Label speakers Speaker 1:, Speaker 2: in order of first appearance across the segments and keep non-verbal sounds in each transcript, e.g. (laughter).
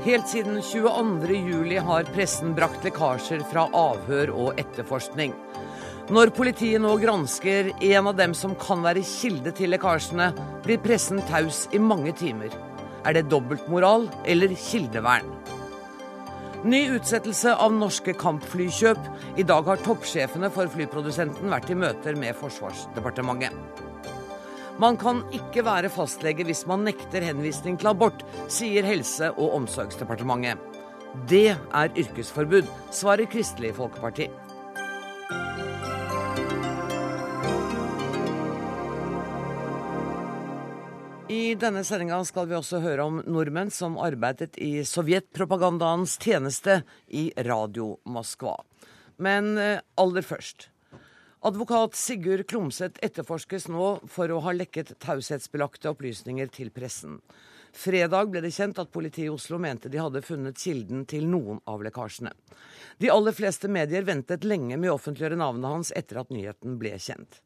Speaker 1: Helt siden 22.07 har pressen brakt lekkasjer fra avhør og etterforskning. Når politiet nå gransker en av dem som kan være kilde til lekkasjene, blir pressen taus i mange timer. Er det dobbeltmoral eller kildevern? Ny utsettelse av norske kampflykjøp. I dag har toppsjefene for flyprodusenten vært i møter med Forsvarsdepartementet. Man kan ikke være fastlege hvis man nekter henvisning til abort, sier Helse- og omsorgsdepartementet. Det er yrkesforbud, svarer Kristelig Folkeparti. I denne sendinga skal vi også høre om nordmenn som arbeidet i sovjetpropagandaens tjeneste i Radio Moskva. Men eh, aller først. Advokat Sigurd Klomsæt etterforskes nå for å ha lekket taushetsbelagte opplysninger til pressen. Fredag ble det kjent at politiet i Oslo mente de hadde funnet kilden til noen av lekkasjene. De aller fleste medier ventet lenge med å offentliggjøre navnet hans etter at nyheten ble kjent.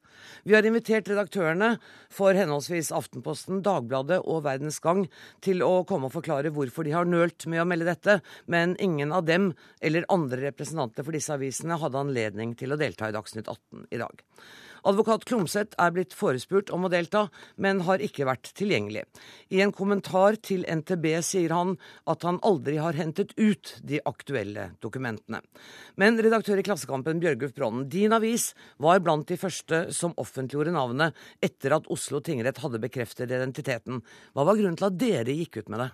Speaker 1: Vi har invitert redaktørene for henholdsvis Aftenposten, Dagbladet og Verdens Gang til å komme og forklare hvorfor de har nølt med å melde dette, men ingen av dem eller andre representanter for disse avisene hadde anledning til å delta i Dagsnytt 18 i dag. Advokat Klomsæt er blitt forespurt om å delta, men har ikke vært tilgjengelig. I en kommentar til NTB sier han at han aldri har hentet ut de aktuelle dokumentene. Men redaktør i Klassekampen Bjørgulf Bronnen, din avis var blant de første som offentliggjorde navnet etter at Oslo tingrett hadde bekreftet identiteten. Hva var grunnen til at dere gikk ut med det?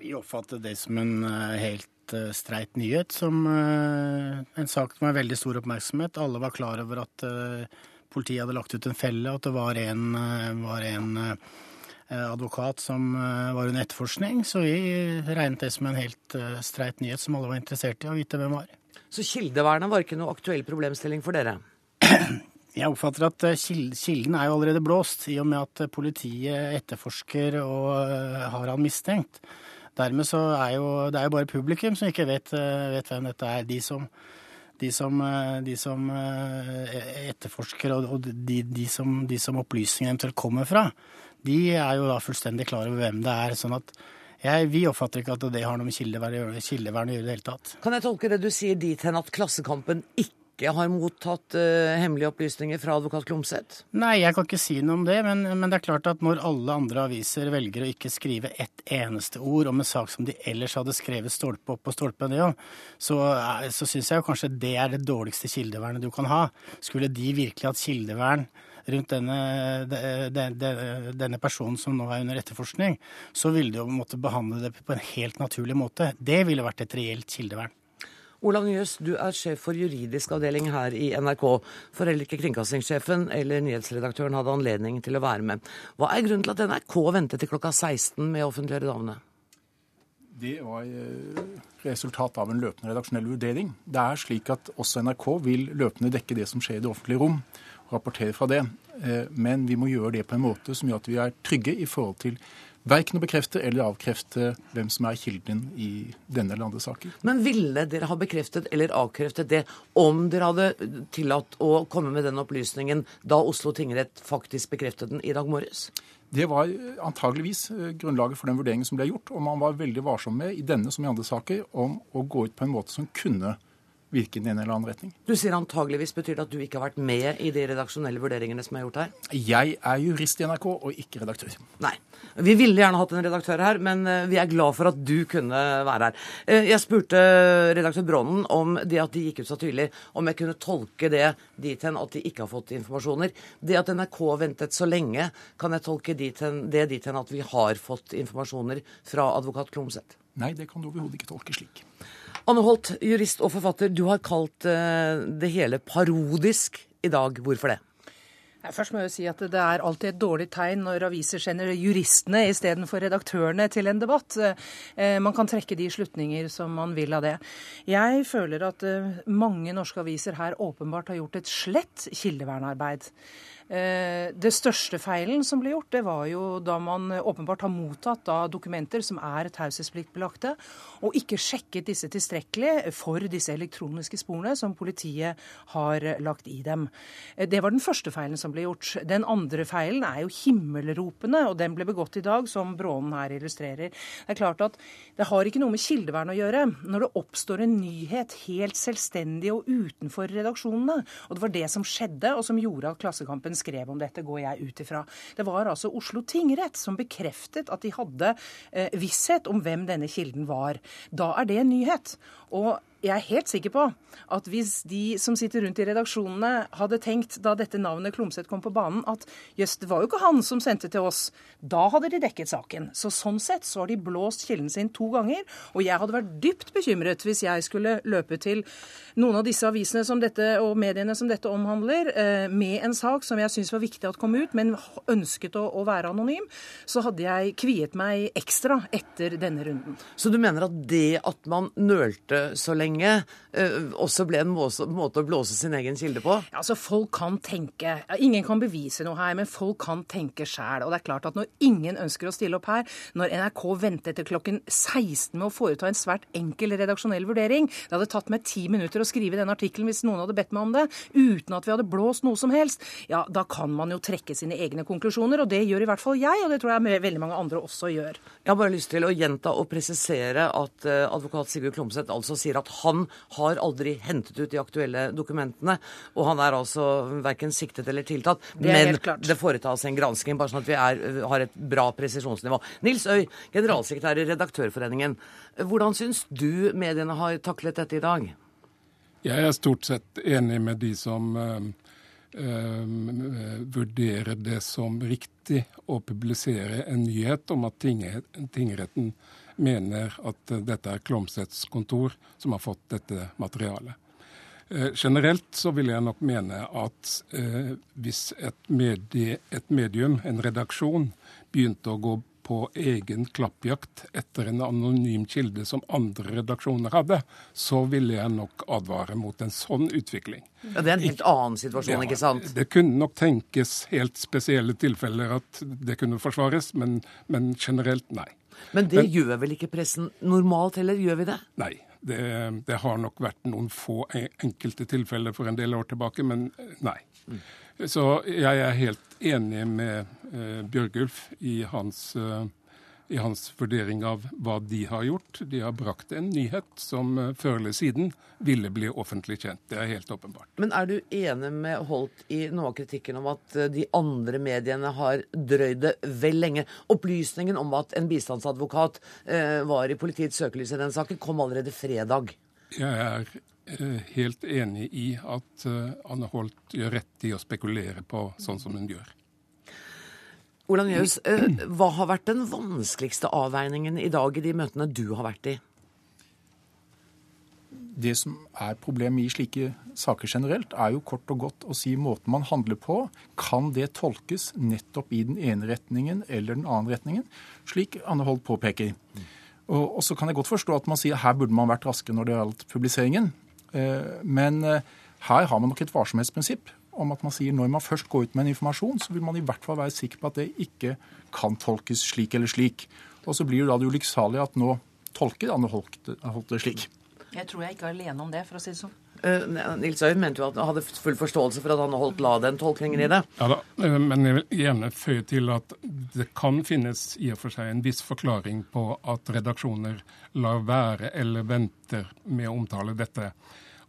Speaker 2: Vi oppfattet det som en eh, helt uh, streit nyhet, som uh, en sak med veldig stor oppmerksomhet. Alle var klar over at uh, politiet hadde lagt ut en felle, og at det var en, var en advokat som var under etterforskning. Så vi regnet det som en helt streit nyhet som alle var interessert i å vite hvem var.
Speaker 1: Så kildevernet var ikke noe aktuell problemstilling for dere? (clears throat)
Speaker 2: Jeg oppfatter at kilden er jo allerede blåst, i og med at politiet etterforsker og har han mistenkt. Dermed så er jo det er jo bare publikum som ikke vet, eh, vet hvem dette er. De som, de som, eh, de som eh, etterforsker og, og de, de, som, de som opplysningene eventuelt kommer fra, de er jo da fullstendig klar over hvem det er. sånn at jeg, vi oppfatter ikke at det har noe med kildevern å gjøre, i det hele tatt.
Speaker 1: Kan jeg tolke det du sier dit hen at Klassekampen ikke ikke har mottatt uh, hemmelige opplysninger fra advokat Klomsæt?
Speaker 2: Nei, jeg kan ikke si noe om det, men, men, det er klart at når alle andre aviser velger å ikke skrive ett eneste ord om en sak som de ellers hadde skrevet stolpe opp og stolpe ned, så, eh, så syns jeg jo kanskje det er det dårligste kildevernet du kan ha. Skulle de virkelig hatt kildevern rundt denne, denne, denne, personen som nå er under etterforskning, så ville de jo måtte behandle det på en helt naturlig måte. Det ville vært et reelt kildevern.
Speaker 1: Olav Nyhus, du er sjef for juridisk avdeling her i NRK. For heller ikke kringkastingssjefen eller nyhetsredaktøren hadde anledning til å være med. Hva er grunnen til at NRK ventet til klokka 16 med å offentliggjøre navnet?
Speaker 3: Det var eh, resultat av en løpende redaksjonell vurdering. Det er slik at også NRK vil løpende dekke det som skjer i det offentlige rom, og rapportere fra det. Eh, men vi må gjøre det på en måte som gjør at vi er trygge i forhold til verken å bekrefte eller avkrefte hvem som er kilden i denne eller andre saker.
Speaker 1: Men ville dere ha bekreftet eller avkreftet det om dere hadde tillatt å komme med den opplysningen da Oslo tingrett faktisk bekreftet den i dag morges?
Speaker 3: Det var antageligvis eh, grunnlaget for den vurderingen som ble gjort, og man var veldig varsom med i denne som i andre saker om å gå ut på en måte som kunne virke i den ene eller annen retning.
Speaker 1: Du sier antageligvis betyr det at du ikke har vært med i de redaksjonelle vurderingene som er gjort her?
Speaker 3: Jeg er jurist i NRK og ikke redaktør.
Speaker 1: Nei. Vi ville gjerne hatt en redaktør her, men eh, vi er glad for at du kunne være her. Eh, jeg spurte redaktør Bronnen om det at de gikk ut så tydelig, om jeg kunne tolke det dit hen at de ikke har fått informasjoner. Det at NRK ventet så lenge, kan jeg tolke dit hen, det dit hen at vi har fått informasjoner fra advokat Klomsæt?
Speaker 3: Nei, det kan du overhodet ikke tolke slik.
Speaker 1: Anne Holt, jurist og forfatter, du har kalt uh, det hele parodisk i dag. Hvorfor det?
Speaker 4: Først må jeg jo si at Det er alltid et dårlig tegn når aviser sender juristene istedenfor redaktørene til en debatt. Eh, man kan trekke de slutninger som man vil av det. Jeg føler at eh, mange norske aviser her åpenbart har gjort et slett kildevernarbeid. Eh, det største feilen som ble gjort, det var jo da man åpenbart har mottatt da dokumenter som er taushetspliktbelagte, og ikke sjekket disse tilstrekkelig for disse elektroniske sporene som politiet har lagt i dem. Eh, det var den første feilen som ble gjort. Den andre feilen er jo himmelropende, og den ble begått i dag, som Brånen her illustrerer. Det er klart at det har ikke noe med kildevern å gjøre. Når det oppstår en nyhet helt selvstendig og utenfor redaksjonene, og det var det som skjedde, og som gjorde at Klassekampen skrev om dette, går jeg ut ifra. Det var altså Oslo tingrett som bekreftet at de hadde eh, visshet om hvem denne kilden var. Da er det en nyhet. Og jeg er helt sikker på at hvis de som sitter rundt i redaksjonene hadde tenkt da dette navnet Klomsæt kom på banen, at jøss, det var jo ikke han som sendte til oss, da hadde de dekket saken. Så sånn sett så har de blåst kilden sin to ganger. Og jeg hadde vært dypt bekymret hvis jeg skulle løpe til noen av disse avisene som dette, og mediene som dette omhandler, eh, med en sak som jeg syns var viktig at kom ut, men ønsket å, å være anonym, så hadde jeg kviet meg ekstra etter denne runden.
Speaker 1: Så du mener at det at man nølte så lenge lenge uh, også ble en måte, måte, å blåse sin egen kilde på?
Speaker 4: Altså, Folk kan tenke. Ingen kan bevise noe her, men folk kan tenke sjæl. Og det er klart at når ingen ønsker å stille opp her, når NRK venter til klokken 16 med å foreta en svært enkel redaksjonell vurdering Det hadde tatt meg ti minutter å skrive den artikkelen hvis noen hadde bedt meg om det, uten at vi hadde blåst noe som helst. Ja, da kan man jo trekke sine egne konklusjoner, og det gjør i hvert fall jeg, og det tror jeg veldig mange andre også gjør.
Speaker 1: Jeg har bare lyst til å gjenta og presisere at uh, advokat Sigurd Klomsæt altså sier at han har aldri hentet ut de aktuelle dokumentene. Og han er altså verken siktet eller tiltatt. Det men det foretas en gransking, bare sånn at vi er, har et bra presisjonsnivå. Nils Øy, generalsekretær i Redaktørforeningen. Hvordan syns du mediene har taklet dette i dag?
Speaker 5: Jeg er stort sett enig med de som øh, øh, vurderer det som riktig å publisere en nyhet om at tingretten mener at eh, dette er Klomsæts kontor som har fått dette materialet. Eh, generelt så vil jeg nok mene at eh, hvis et, medie, et, medium, en redaksjon, begynte å gå på egen klappjakt etter en anonym kilde som andre redaksjoner hadde, så ville jeg nok advare mot en sånn utvikling.
Speaker 1: Ja, Det er en helt annen situasjon, ja, ikke sant?
Speaker 5: Det kunne nok tenkes helt spesielle tilfeller at det kunne forsvares, men, men generelt nei.
Speaker 1: Men det Men, gjør vel ikke pressen normalt heller, gjør vi det?
Speaker 5: Nei. Det, det, har nok vært noen få enkelte tilfeller for en del år tilbake, men eh, nei. Mm. Så jeg er helt enig med uh, Bjørgulf i hans uh, i hans vurdering av hva de har gjort. De har brakt en nyhet som eh, før eller siden ville bli offentlig kjent. Det er helt åpenbart.
Speaker 1: Men er du enig med Holt i noe av kritikken om at eh, de andre mediene har drøyd det vel lenge? Opplysningen om at en bistandsadvokat eh, var i politiets søkelys i den saken, kom allerede fredag.
Speaker 5: Jeg er helt enig i at Anne Holt gjør rett i å spekulere på sånn som hun gjør.
Speaker 1: Olav Njøs, eh, hva har vært den vanskeligste avveiningen i dag i de møtene du har vært i?
Speaker 3: Det som er problemet i slike saker generelt, er jo kort og godt å si måten man handler på. Kan det tolkes nettopp i den ene retningen eller den andre retningen, slik Anne Holt påpeker. Og, og så kan jeg godt forstå at man sier her burde man vært raskere når det gjaldt publiseringen. Eh, men eh, her har man nok et varsomhetsprinsipp om at man sier når man først går ut med en informasjon, så vil man i hvert fall være sikker på at det ikke kan tolkes slik eller slik. Og så blir det da det ulykksalige at nå tolker Anne Holt det slik.
Speaker 4: Jeg tror jeg ikke er alene om det, for å si det sånn.
Speaker 1: Uh, Nils Øyen mente jo at han hadde full forståelse for at Anne Holt la den tolkningen i det.
Speaker 5: Ja da, eh, men jeg vil gjerne føye til at det kan finnes i og for seg en viss forklaring på at redaksjoner lar være eller venter med å omtale dette.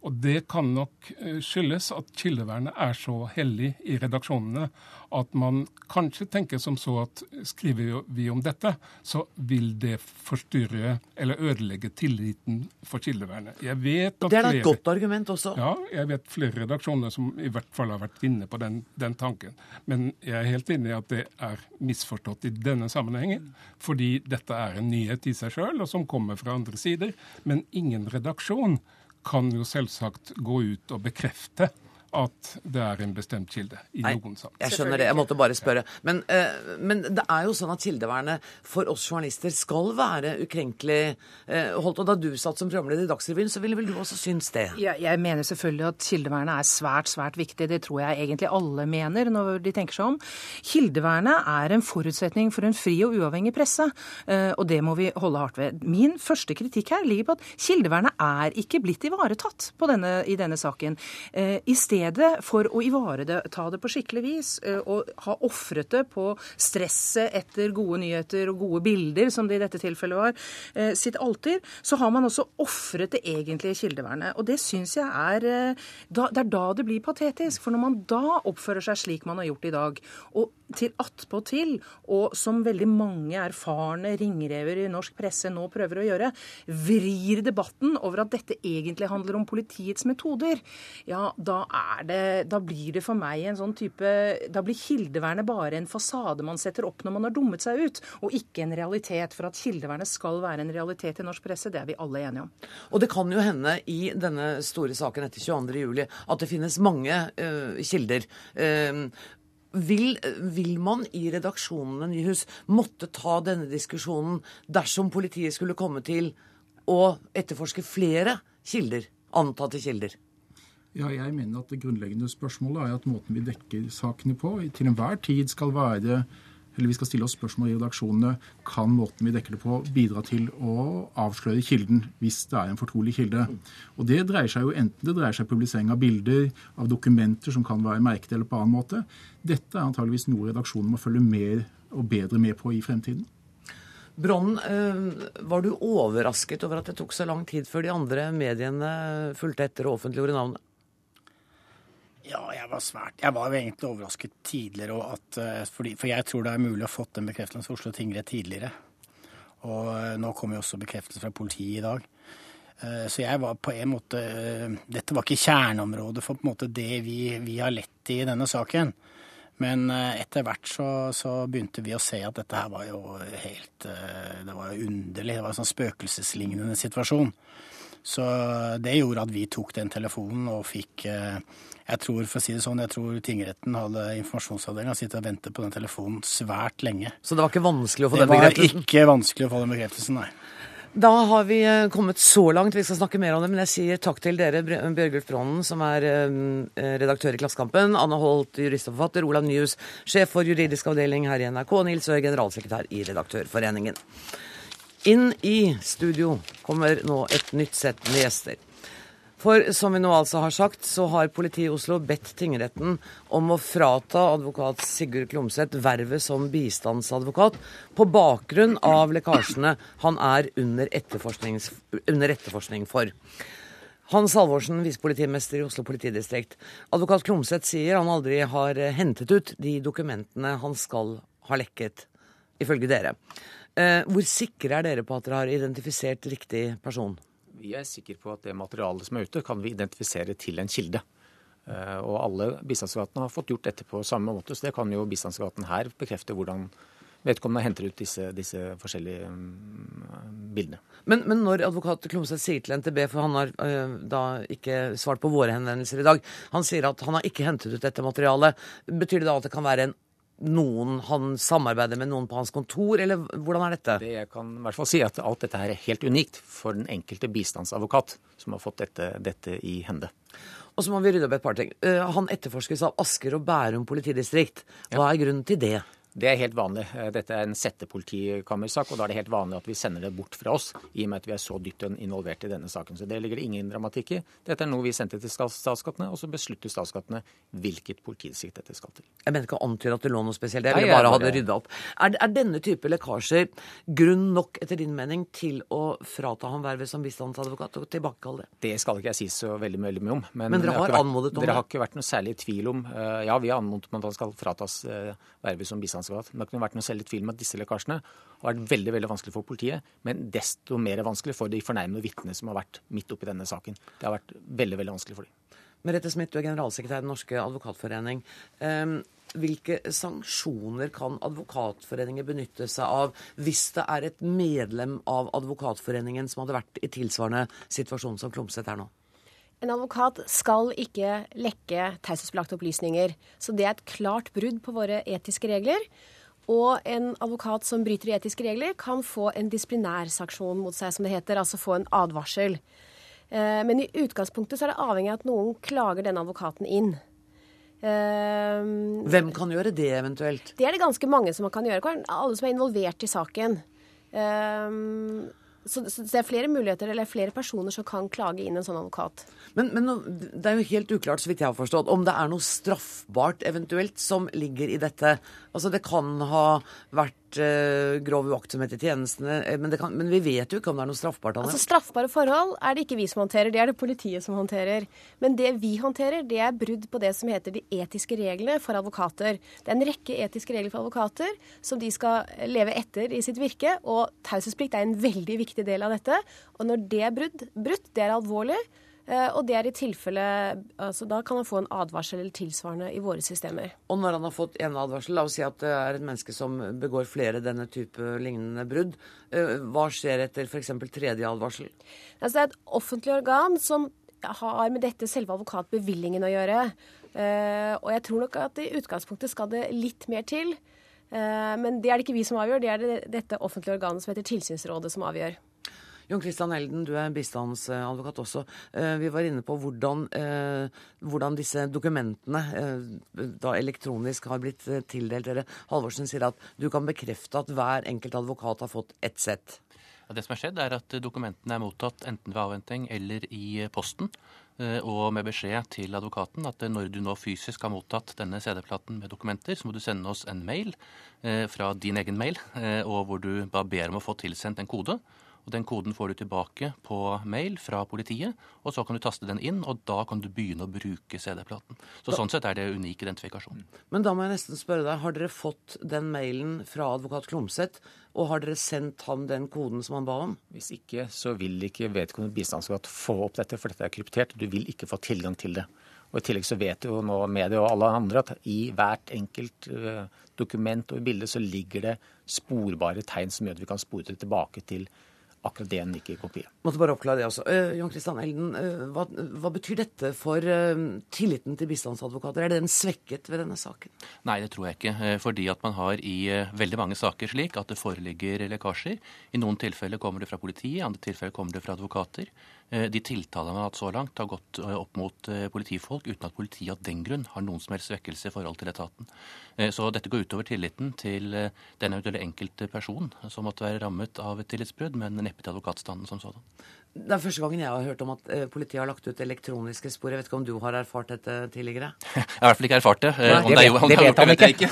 Speaker 5: Og det kan nok eh, skyldes at kildevernet er så hellig i redaksjonene at man kanskje tenker som så at skriver vi om dette, så vil det forstyrre eller ødelegge tilliten for kildevernet.
Speaker 1: Jeg vet at det er da et godt argument også.
Speaker 5: Ja, jeg vet flere redaksjoner som i hvert fall har vært inne på den, den tanken. Men jeg er helt enig i at det er misforstått i denne sammenhengen, fordi dette er en nyhet i seg sjøl, og som kommer fra andre sider. Men ingen redaksjon kan jo selvsagt gå ut og bekrefte at det er en bestemt kilde i
Speaker 1: Nei,
Speaker 5: noen saker.
Speaker 1: Jeg skjønner det, jeg måtte bare spørre. Men, eh, men det er jo sånn at kildevernet for oss journalister skal være ukrenkelig eh, holdt. Og da du satt som programleder i Dagsrevyen, så ville vel du også synes det?
Speaker 4: Ja, jeg mener selvfølgelig at kildevernet er svært, svært viktig. Det tror jeg egentlig alle mener når de tenker seg om. Kildevernet er en forutsetning for en fri og uavhengig presse, eh, og det må vi holde hardt ved. Min første kritikk her ligger på at kildevernet er ikke blitt ivaretatt denne, i denne saken. Eh, I stedet stedet for å ivareta det på skikkelig vis eh, og ha ofret det på stresset etter gode nyheter og gode bilder, som det i dette tilfellet var, eh, sitt alter, så har man også ofret det egentlige kildevernet. Og det syns jeg er eh, Det er da det blir patetisk. For når man da oppfører seg slik man har gjort i dag, og til attpåtil, og som veldig mange erfarne ringrever i norsk presse nå prøver å gjøre, vrir debatten over at dette egentlig handler om politiets metoder, ja, da det, da blir det for meg en sånn type Da blir kildevernet bare en fasade man setter opp når man har dummet seg ut, og ikke en realitet. For at kildevernet skal være en realitet i norsk presse, det er vi alle enige om.
Speaker 1: Og det kan jo hende i denne store saken etter 22.07 at det finnes mange uh, kilder. Uh, vil, vil, man i redaksjonene Nyhus måtte ta denne diskusjonen dersom politiet skulle komme til å etterforske flere kilder, antatte kilder?
Speaker 3: Ja, jeg mener at Det grunnleggende spørsmålet er at måten vi dekker sakene på, til enhver tid skal være eller vi skal stille oss spørsmål i redaksjonene kan måten vi dekker det på, bidra til å avsløre kilden hvis det er en fortrolig kilde. Og Det dreier seg jo enten det dreier seg publisering av bilder, av dokumenter som kan være merket eller på annen måte. Dette er antageligvis noe redaksjonen må følge mer og bedre med på i fremtiden.
Speaker 1: Bronn, eh, var du overrasket over at det tok så lang tid før de andre mediene fulgte etter og offentliggjorde navnet?
Speaker 2: Ja, jeg var svært Jeg var jo egentlig overrasket tidligere. At, eh, for jeg tror det er mulig å fått den bekreftelsen fra Oslo tingrett tidligere. Og eh, nå kommer jo også bekreftelse fra politiet i dag. Eh, så jeg var på en måte Dette var ikke kjerneområdet for på en måte det vi, vi har lett i i denne saken. Men etter hvert så, så, begynte vi å se at dette her var jo helt Det var jo underlig. Det var en sånn spøkelseslignende situasjon. Så det gjorde at vi tok den telefonen og fikk jeg tror for å si det sånn, jeg tror tingretten hadde informasjonsavdelinga sittet og ventet på den telefonen svært lenge.
Speaker 1: Så det var ikke vanskelig å få den bekreftelsen?
Speaker 2: Det var ikke vanskelig å få den bekreftelsen, nei.
Speaker 1: Da har vi eh, kommet så langt, vi skal snakke mer om det, men jeg sier takk til dere, Bjørgulf Brånen, som er eh, redaktør i Klassekampen, Anne Holt, jurist og forfatter, Olav Nyhus, sjef for juridisk avdeling her i NRK, Nils Øe, generalsekretær i Redaktørforeningen. Inn i studio kommer nå et nytt sett med gjester. For som vi nå altså har sagt, så har politiet i Oslo bedt tingretten om å frata advokat Sigurd Klomsæt vervet som bistandsadvokat på bakgrunn av lekkasjene han er under, under etterforskning for. Hans Halvorsen, visepolitimester i Oslo politidistrikt. Advokat Klomsæt sier han aldri har hentet ut de dokumentene han skal ha lekket, ifølge dere. Eh, hvor sikre er dere på at dere har identifisert riktig person?
Speaker 6: Vi er sikre på at det materialet som er ute, kan vi identifisere til en kilde. Eh, og alle bistandsgatene har fått gjort dette på samme måte, så det kan jo bistandsgaten her bekrefte hvordan vedkommende henter ut disse, disse forskjellige um, bildene.
Speaker 1: Men, men, når advokat Klomsæt sier til NTB, for han har øh, da ikke svart på våre henvendelser i dag, han sier at han har ikke hentet ut dette materialet, betyr det da at det kan være en noen han samarbeider med noen på hans kontor, eller hvordan er dette?
Speaker 6: Det jeg kan i hvert fall si, at alt dette her er helt unikt for den enkelte bistandsadvokat som har fått dette, dette i hende.
Speaker 1: Og så må vi rydde opp et par ting. Eh, han etterforskes av Asker og Bærum politidistrikt. Hva er grunnen til det?
Speaker 6: Det er helt vanlig. Eh, dette er en settepolitikammersak, og da er det helt vanlig at vi sender det bort fra oss, i og med at vi er så dypt involvert i denne saken. Så det ligger det ingen dramatikk i. Dette er noe vi sendte til statsskattene, og så beslutter statsskattene hvilket politidistrikt dette skal til.
Speaker 1: Jeg mener ikke å antyde at det lå noe spesielt, jeg ville bare ha det rydda opp. Er, er, denne type lekkasjer grunn nok, etter din mening, til å frata ham vervet som bistandsadvokat og tilbakekalle det?
Speaker 6: Det skal ikke jeg si så veldig, veldig mye om.
Speaker 1: Men, men dere har, har anmodet om
Speaker 6: det? Dere har ikke vært noe særlig tvil om eh, Ja, vi har anmodet om at han skal fratas eh, vervet som bistandsadvokat bistandsadvokat. Det ikke vært noe særlig tvil om at disse lekkasjene har vært veldig veldig vanskelig for politiet, men desto mer vanskelig for de fornærmede vitnene som har vært midt oppi denne saken. Det har vært veldig veldig vanskelig for dem.
Speaker 1: Merete Smith, du er generalsekretær i Den norske advokatforening. Ehm, hvilke sanksjoner kan Advokatforeningen benytte seg av hvis det er et medlem av Advokatforeningen som hadde vært i tilsvarende situasjon som Klomsæt er nå?
Speaker 7: En advokat skal ikke lekke taushetsbelagte opplysninger. Så det er et klart brudd på våre etiske regler. Og en advokat som bryter etiske regler, kan få en disiplinærsaksjon mot seg, som det heter. Altså få en advarsel. Eh, men i utgangspunktet så er det avhengig av at noen klager denne advokaten inn.
Speaker 1: Eh, Hvem kan gjøre det eventuelt?
Speaker 7: Det er det ganske mange som kan gjøre. Alle som er involvert i saken. Så, så, det er flere muligheter, eller flere personer som kan klage inn en sånn advokat.
Speaker 1: Men, men, det er jo helt uklart, så vidt jeg har forstått, om det er noe straffbart eventuelt som ligger i dette. Altså Det kan ha vært uh, grov uaktsomhet i tjenestene, eh, men, kan, men, vi vet jo ikke om det er noe straffbart.
Speaker 7: Anne. Altså Straffbare forhold er det ikke vi som håndterer, det er det politiet som håndterer. Men det vi håndterer, det er brudd på det som heter de etiske reglene for advokater. Det er en rekke etiske regler for advokater som de skal leve etter i sitt virke, og taushetsplikt er en veldig viktig del av dette. Og når det er brudd, brutt, det er alvorlig. Eh, og det er i tilfelle altså Da kan han få en advarsel eller tilsvarende i våre systemer.
Speaker 1: Og når han har fått en advarsel, la oss si at det er et menneske som begår flere denne type lignende brudd, eh, hva skjer etter f.eks. tredje advarsel?
Speaker 7: Altså, det er et offentlig organ som har med dette selve advokatbevillingen å gjøre. Eh, og jeg tror nok at i utgangspunktet skal det litt mer til. Men det er det ikke vi som avgjør, det er det dette offentlige organet som heter Tilsynsrådet som avgjør.
Speaker 1: Jon Christian Elden, du er bistandsadvokat også. Eh, vi var inne på hvordan, eh, hvordan disse dokumentene eh, da elektronisk har blitt tildelt dere. Halvorsen sier at du kan bekrefte at hver enkelt advokat har fått ett sett.
Speaker 8: Det som har skjedd, er at dokumentene er mottatt enten ved avventing eller i posten. Og med beskjed til advokaten at når du nå fysisk har mottatt denne CD-platen med dokumenter, så må du sende oss en mail fra din egen mail, og hvor du bare ber om å få tilsendt en kode. Og Den koden får du tilbake på mail fra politiet, og så kan du taste den inn, og da kan du begynne å bruke CD-platen. Så da, Sånn sett er det unik identifikasjon.
Speaker 1: Men da må jeg nesten spørre deg, har dere fått den mailen fra advokat Klomsæt, og har dere sendt ham den koden som han ba om?
Speaker 6: Hvis ikke, så vil ikke vedkommende bistandsadvokat få opp dette, for dette er kryptert. Du vil ikke få tilgang til det. Og I tillegg så vet jo nå media og alle andre at i hvert enkelt uh, dokument og bilde så ligger det sporbare tegn som gjør at vi kan spore det tilbake til akkurat det en ikke kopier.
Speaker 1: Måtte bare oppklare det også. Uh, Jon Kristian Elden, uh, hva, hva, betyr dette for uh, tilliten til bistandsadvokater? Er den svekket ved denne saken?
Speaker 8: Nei, det tror jeg ikke. Fordi at man har i veldig mange saker slik at det foreligger lekkasjer. I noen tilfeller kommer det fra politiet, i andre tilfeller kommer det fra advokater. Eh, de tiltalene man har hatt så langt, har gått eh, opp mot eh, politifolk uten at politiet av den grunn har noen som helst svekkelse i forhold til etaten. Så dette går utover tilliten til den eventuelle enkelte person som måtte være rammet av et tillitsbrudd, men neppe til advokatstanden som sådan.
Speaker 1: Det er første gangen jeg har hørt om at eh, politiet har lagt ut elektroniske spor. Jeg vet ikke om du har erfart dette tidligere? (laughs)
Speaker 8: Jeg har i hvert fall ikke erfart det.
Speaker 6: Nei, det, det, jo, (laughs) det, vet han ikke.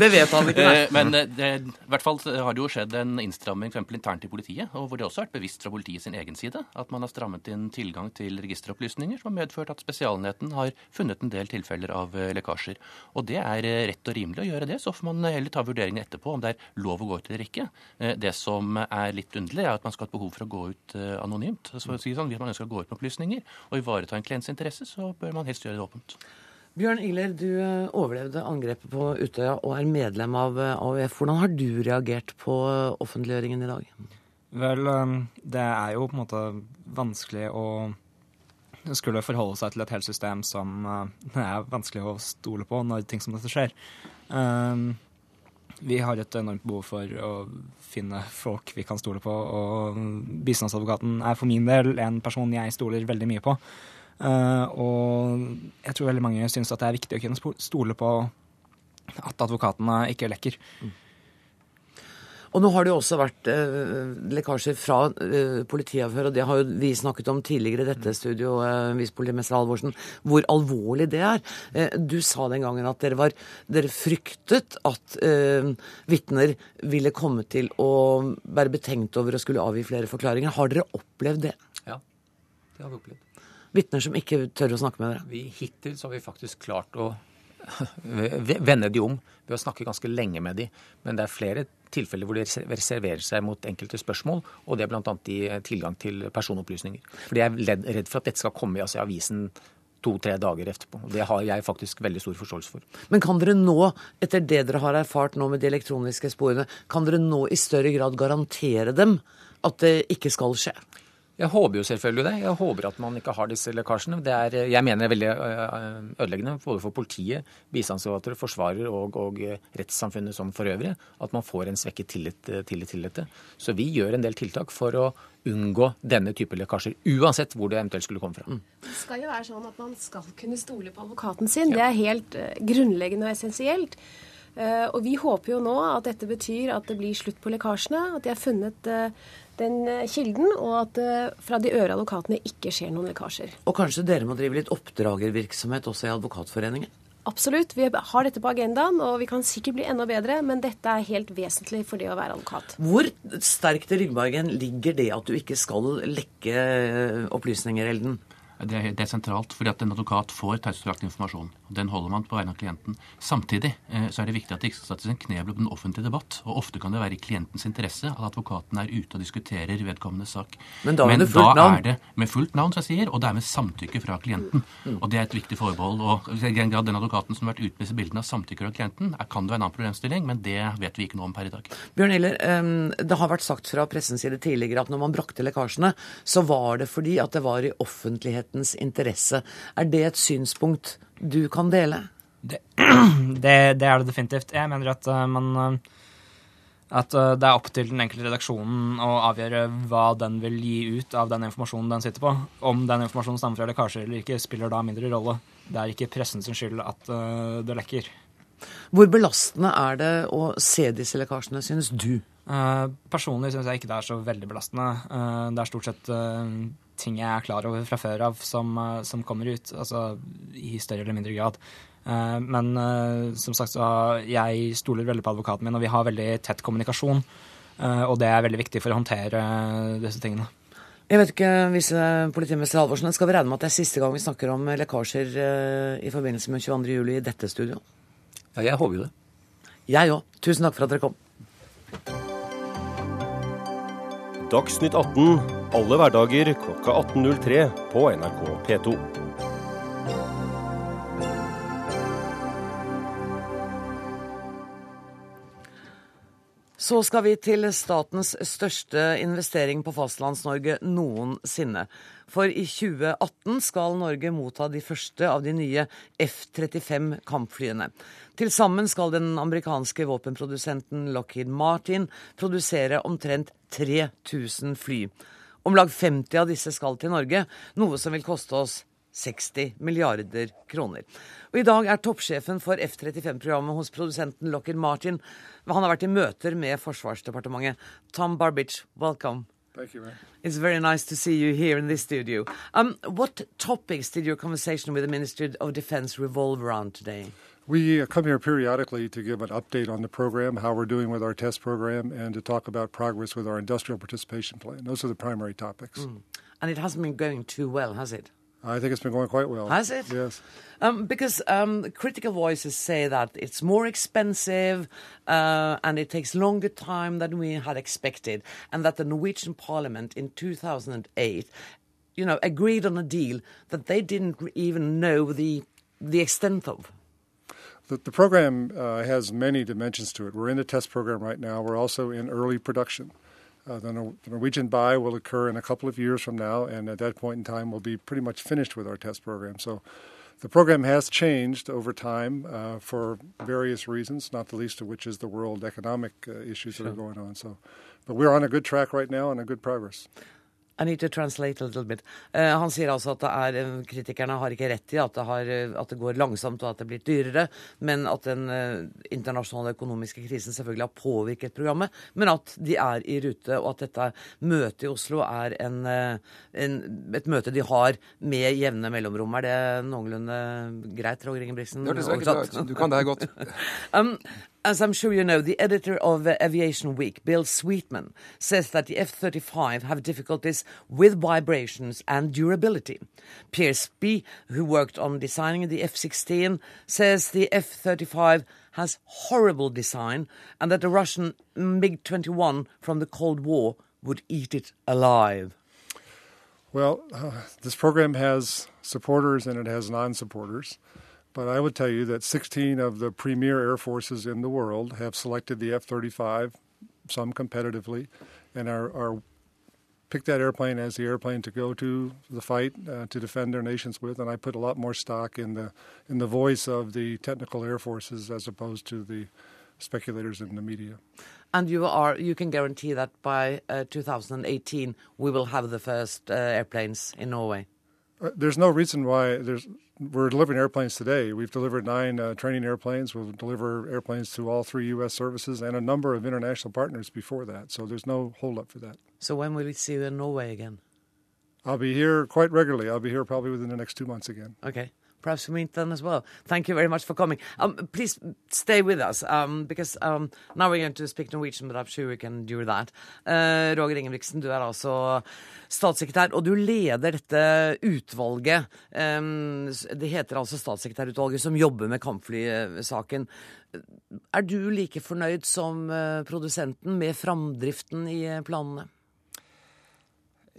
Speaker 1: det vet han ikke.
Speaker 8: Eh, men eh, det, i hvert fall har det jo skjedd en innstramming for internt i politiet, og hvor det også har vært bevisst fra politiet sin egen side at man har strammet inn tilgang til registeropplysninger, som har medført at Spesialenheten har funnet en del tilfeller av lekkasjer. Og det er rett og rimelig å gjøre det, så får man heller ta vurderingen etterpå om det er lov å gå ut eller ikke. Det som er litt underlig, er at man skal ha et behov for å gå ut anonymt åpent. Så si sånn, Hvis man ønsker å gå ut med opplysninger og ivareta en klients interesse, så bør man helst gjøre det åpent.
Speaker 1: Bjørn Ihler, du eh, overlevde angrepet på Utøya og er medlem av eh, AUF. Hvordan har du reagert på eh, offentliggjøringen i dag?
Speaker 9: Vel, det er jo på en måte vanskelig å skulle forholde seg til et helt system som (laughs) det er vanskelig å stole på når ting som dette skjer. Vi har et enormt behov for å finne folk vi kan stole på, og bistandsadvokaten er for min del en person jeg stoler veldig mye på. Uh, og jeg tror veldig mange syns at det er viktig å kunne stole på at advokatene ikke lekker. Mm.
Speaker 1: Og nå har det jo også vært eh, lekkasjer fra eh, politiavhør, og det har jo vi snakket om tidligere i dette studio, eh, visepolitimester Halvorsen, hvor alvorlig det er. Eh, du sa den gangen at dere, var, dere fryktet at eh, vitner ville komme til å være betenkt over å skulle avgi flere forklaringer. Har dere opplevd det?
Speaker 6: Ja, det har vi opplevd.
Speaker 1: Vitner som ikke tør å snakke med dere?
Speaker 6: Vi, hittil så har vi faktisk klart å (laughs) vende de om ved å snakke ganske lenge med de. Men det er flere tilfeller hvor de reserverer seg mot enkelte spørsmål, og det er bl.a. i tilgang til personopplysninger. For de er redd for at dette skal komme altså, i avisen to-tre dager etterpå. Det har jeg faktisk veldig stor forståelse for.
Speaker 1: Men kan dere nå, etter det dere har erfart nå med de elektroniske sporene, kan dere nå i større grad garantere dem at det ikke skal skje?
Speaker 6: Jeg håper jo selvfølgelig det. Jeg håper at man ikke har disse lekkasjene. Det er, jeg mener det er veldig ødeleggende både for politiet, bistandsadvokater, forsvarer og, og, rettssamfunnet som for øvrig at man får en svekket tillit, tillit til dette. Så vi gjør en del tiltak for å unngå denne type lekkasjer, uansett hvor det eventuelt skulle komme fra. Mm.
Speaker 7: Det skal jo være sånn at man skal kunne stole på advokaten sin. Det er helt grunnleggende og essensielt. Og vi håper jo nå at dette betyr at det blir slutt på lekkasjene, at de har funnet den eh, kilden, og at det eh, fra de øvrige advokatene ikke skjer noen lekkasjer.
Speaker 1: Og kanskje dere må drive litt oppdragervirksomhet også i Advokatforeningen?
Speaker 7: Absolutt. Vi har dette på agendaen, og vi kan sikkert bli enda bedre, men dette er helt vesentlig for det å være advokat.
Speaker 1: Hvor sterkt i ryggmargen ligger det at du ikke skal lekke eh, opplysninger, Elden?
Speaker 8: Det er, det er sentralt, fordi at en advokat får taushetsbelagt informasjon. og Den holder man på vegne av klienten. Samtidig eh, så er det viktig at det ikke skal settes en knebel på den offentlige debatt. og Ofte kan det være i klientens interesse at advokaten er ute og diskuterer vedkommende sak.
Speaker 1: Men da, Men da
Speaker 8: er det med fullt navn, som jeg sier, og det er med samtykke fra klienten. Mm. Og Det er et viktig forbehold. og i den grad Den advokaten som har vært ute med disse bildene av samtykke fra klienten, er, kan det være en annen problemstilling, men det vet vi ikke noe om per i dag.
Speaker 1: Bjørn Iller, det har vært sagt fra pressens side tidligere at når man brakte lekkasjene, så var det fordi at det var i offentlighetens interesse. Er det et synspunkt du kan dele?
Speaker 9: Det, (clears throat) det, det, er det definitivt. Jeg mener at uh, man uh, at uh, det er opp til den enkelte redaksjonen å avgjøre hva den vil gi ut av den informasjonen den sitter på. Om den informasjonen stammer fra lekkasjer eller ikke, spiller da mindre rolle. Det er ikke pressens skyld at det lekker.
Speaker 1: Hvor belastende er det å se disse lekkasjene, synes du?
Speaker 9: personlig syns jeg ikke det er så veldig belastende. det er stort sett ting jeg er klar over fra før av som, eh, som kommer ut, altså i større eller mindre grad. Eh, men eh, som sagt så jeg stoler veldig på advokaten min, og vi har veldig tett kommunikasjon. Og det er veldig viktig for å håndtere disse tingene.
Speaker 1: Jeg vet ikke, Politimester Halvorsen, skal vi regne med at det er siste gang vi snakker om lekkasjer i forbindelse med 22.07. i dette studio?
Speaker 6: Ja, jeg håper jo det.
Speaker 1: Jeg òg. Tusen takk for at dere kom.
Speaker 10: Dagsnytt 18 alle hverdager klokka 18.03 på NRK P2.
Speaker 1: Så skal vi til statens største investering på Fastlands-Norge noensinne. For i 2018 skal Norge motta de første av de nye F-35 kampflyene. Til sammen skal den amerikanske våpenprodusenten Lockheed Martin produsere omtrent 3000 fly. Om lag 50 av disse skal til Norge, noe som vil koste oss 60 milliarder kroner. Og I dag er toppsjefen for F-35-programmet hos produsenten Lockheed Martin. Han har vært i møter med Forsvarsdepartementet. Tom Barbic, welcome.
Speaker 11: Thank you, man.
Speaker 1: It's very nice to see you here in this studio. Um, what topics did your conversation with the Ministry of Defense revolve around today?
Speaker 11: We come here periodically to give an update on the program, how we're doing with our test program, and to talk about progress with our industrial participation plan. Those are the primary topics. Mm.
Speaker 1: And it hasn't been going too well, has it?
Speaker 11: I think it's been going quite well.
Speaker 1: Has it?
Speaker 11: Yes.
Speaker 1: Um, because um, critical voices say that it's more expensive uh, and it takes longer time than we had expected, and that the Norwegian Parliament in 2008, you know, agreed on a deal that they didn't even know the the extent of.
Speaker 11: The, the program uh, has many dimensions to it. We're in the test program right now. We're also in early production. Uh, the, Nor- the, Norwegian buy will occur in a couple of years from now, and at that point in time, we'll be pretty much finished with our test program. So the program has changed over time uh, for various reasons, not the least of which is the world economic uh, issues sure. that are going on. So, but we're on a good track right now and a good progress.
Speaker 1: I need to translate a little bit. Uh, han sier altså at er, eh, kritikerne har ikke rett i at det, har, eh, at det, går langsomt og at det blir dyrere, men at den uh, internasjonale økonomiske krisen selvfølgelig har påvirket programmet, men at de er i rute, og at dette møtet i Oslo er en, en, et møte de har med jevne mellomrom. Er det noenlunde greit, Roger Ingebrigtsen?
Speaker 12: Det hørtes veldig ut. Du kan det her godt. (laughs)
Speaker 1: um, As I'm sure you know, the editor of uh, Aviation Week, Bill Sweetman, says that the F 35 have difficulties with vibrations and durability. Pierre Spee, who worked on designing the F 16, says the F 35 has horrible design and that the Russian MiG 21 from the Cold War would eat it alive.
Speaker 11: Well, uh, this program has supporters and it has non supporters. But I would tell you that 16 of the premier air forces in the world have selected the F 35, some competitively, and are, are picked that airplane as the airplane to go to the fight uh, to defend their nations with, and I put a lot more stock in the in the voice of the technical air forces as opposed to the speculators in the media.
Speaker 1: And you are you can guarantee that by uh, 2018 we will have the first uh, airplanes in Norway.
Speaker 11: Uh, there's no reason why there's we're delivering airplanes today. We've delivered nine uh, training airplanes. We'll deliver airplanes to all three U.S. services and a number of international partners before that. So there's no holdup for that.
Speaker 1: So when will we see you in Norway again?
Speaker 11: I'll be here quite regularly. I'll be here probably within the next two months again.
Speaker 1: Okay. Perhaps meet then as well. Thank you very much for coming. Um, please stay with us, um, because um, now we're going to speak Norwegian, but I'm sure we can do that. Uh, Roger Ingebrigtsen, du er altså statssekretær, og du leder dette utvalget. Um, det heter altså statssekretærutvalget som jobber med kampflysaken. Er du like fornøyd som uh, produsenten med framdriften i uh, planene?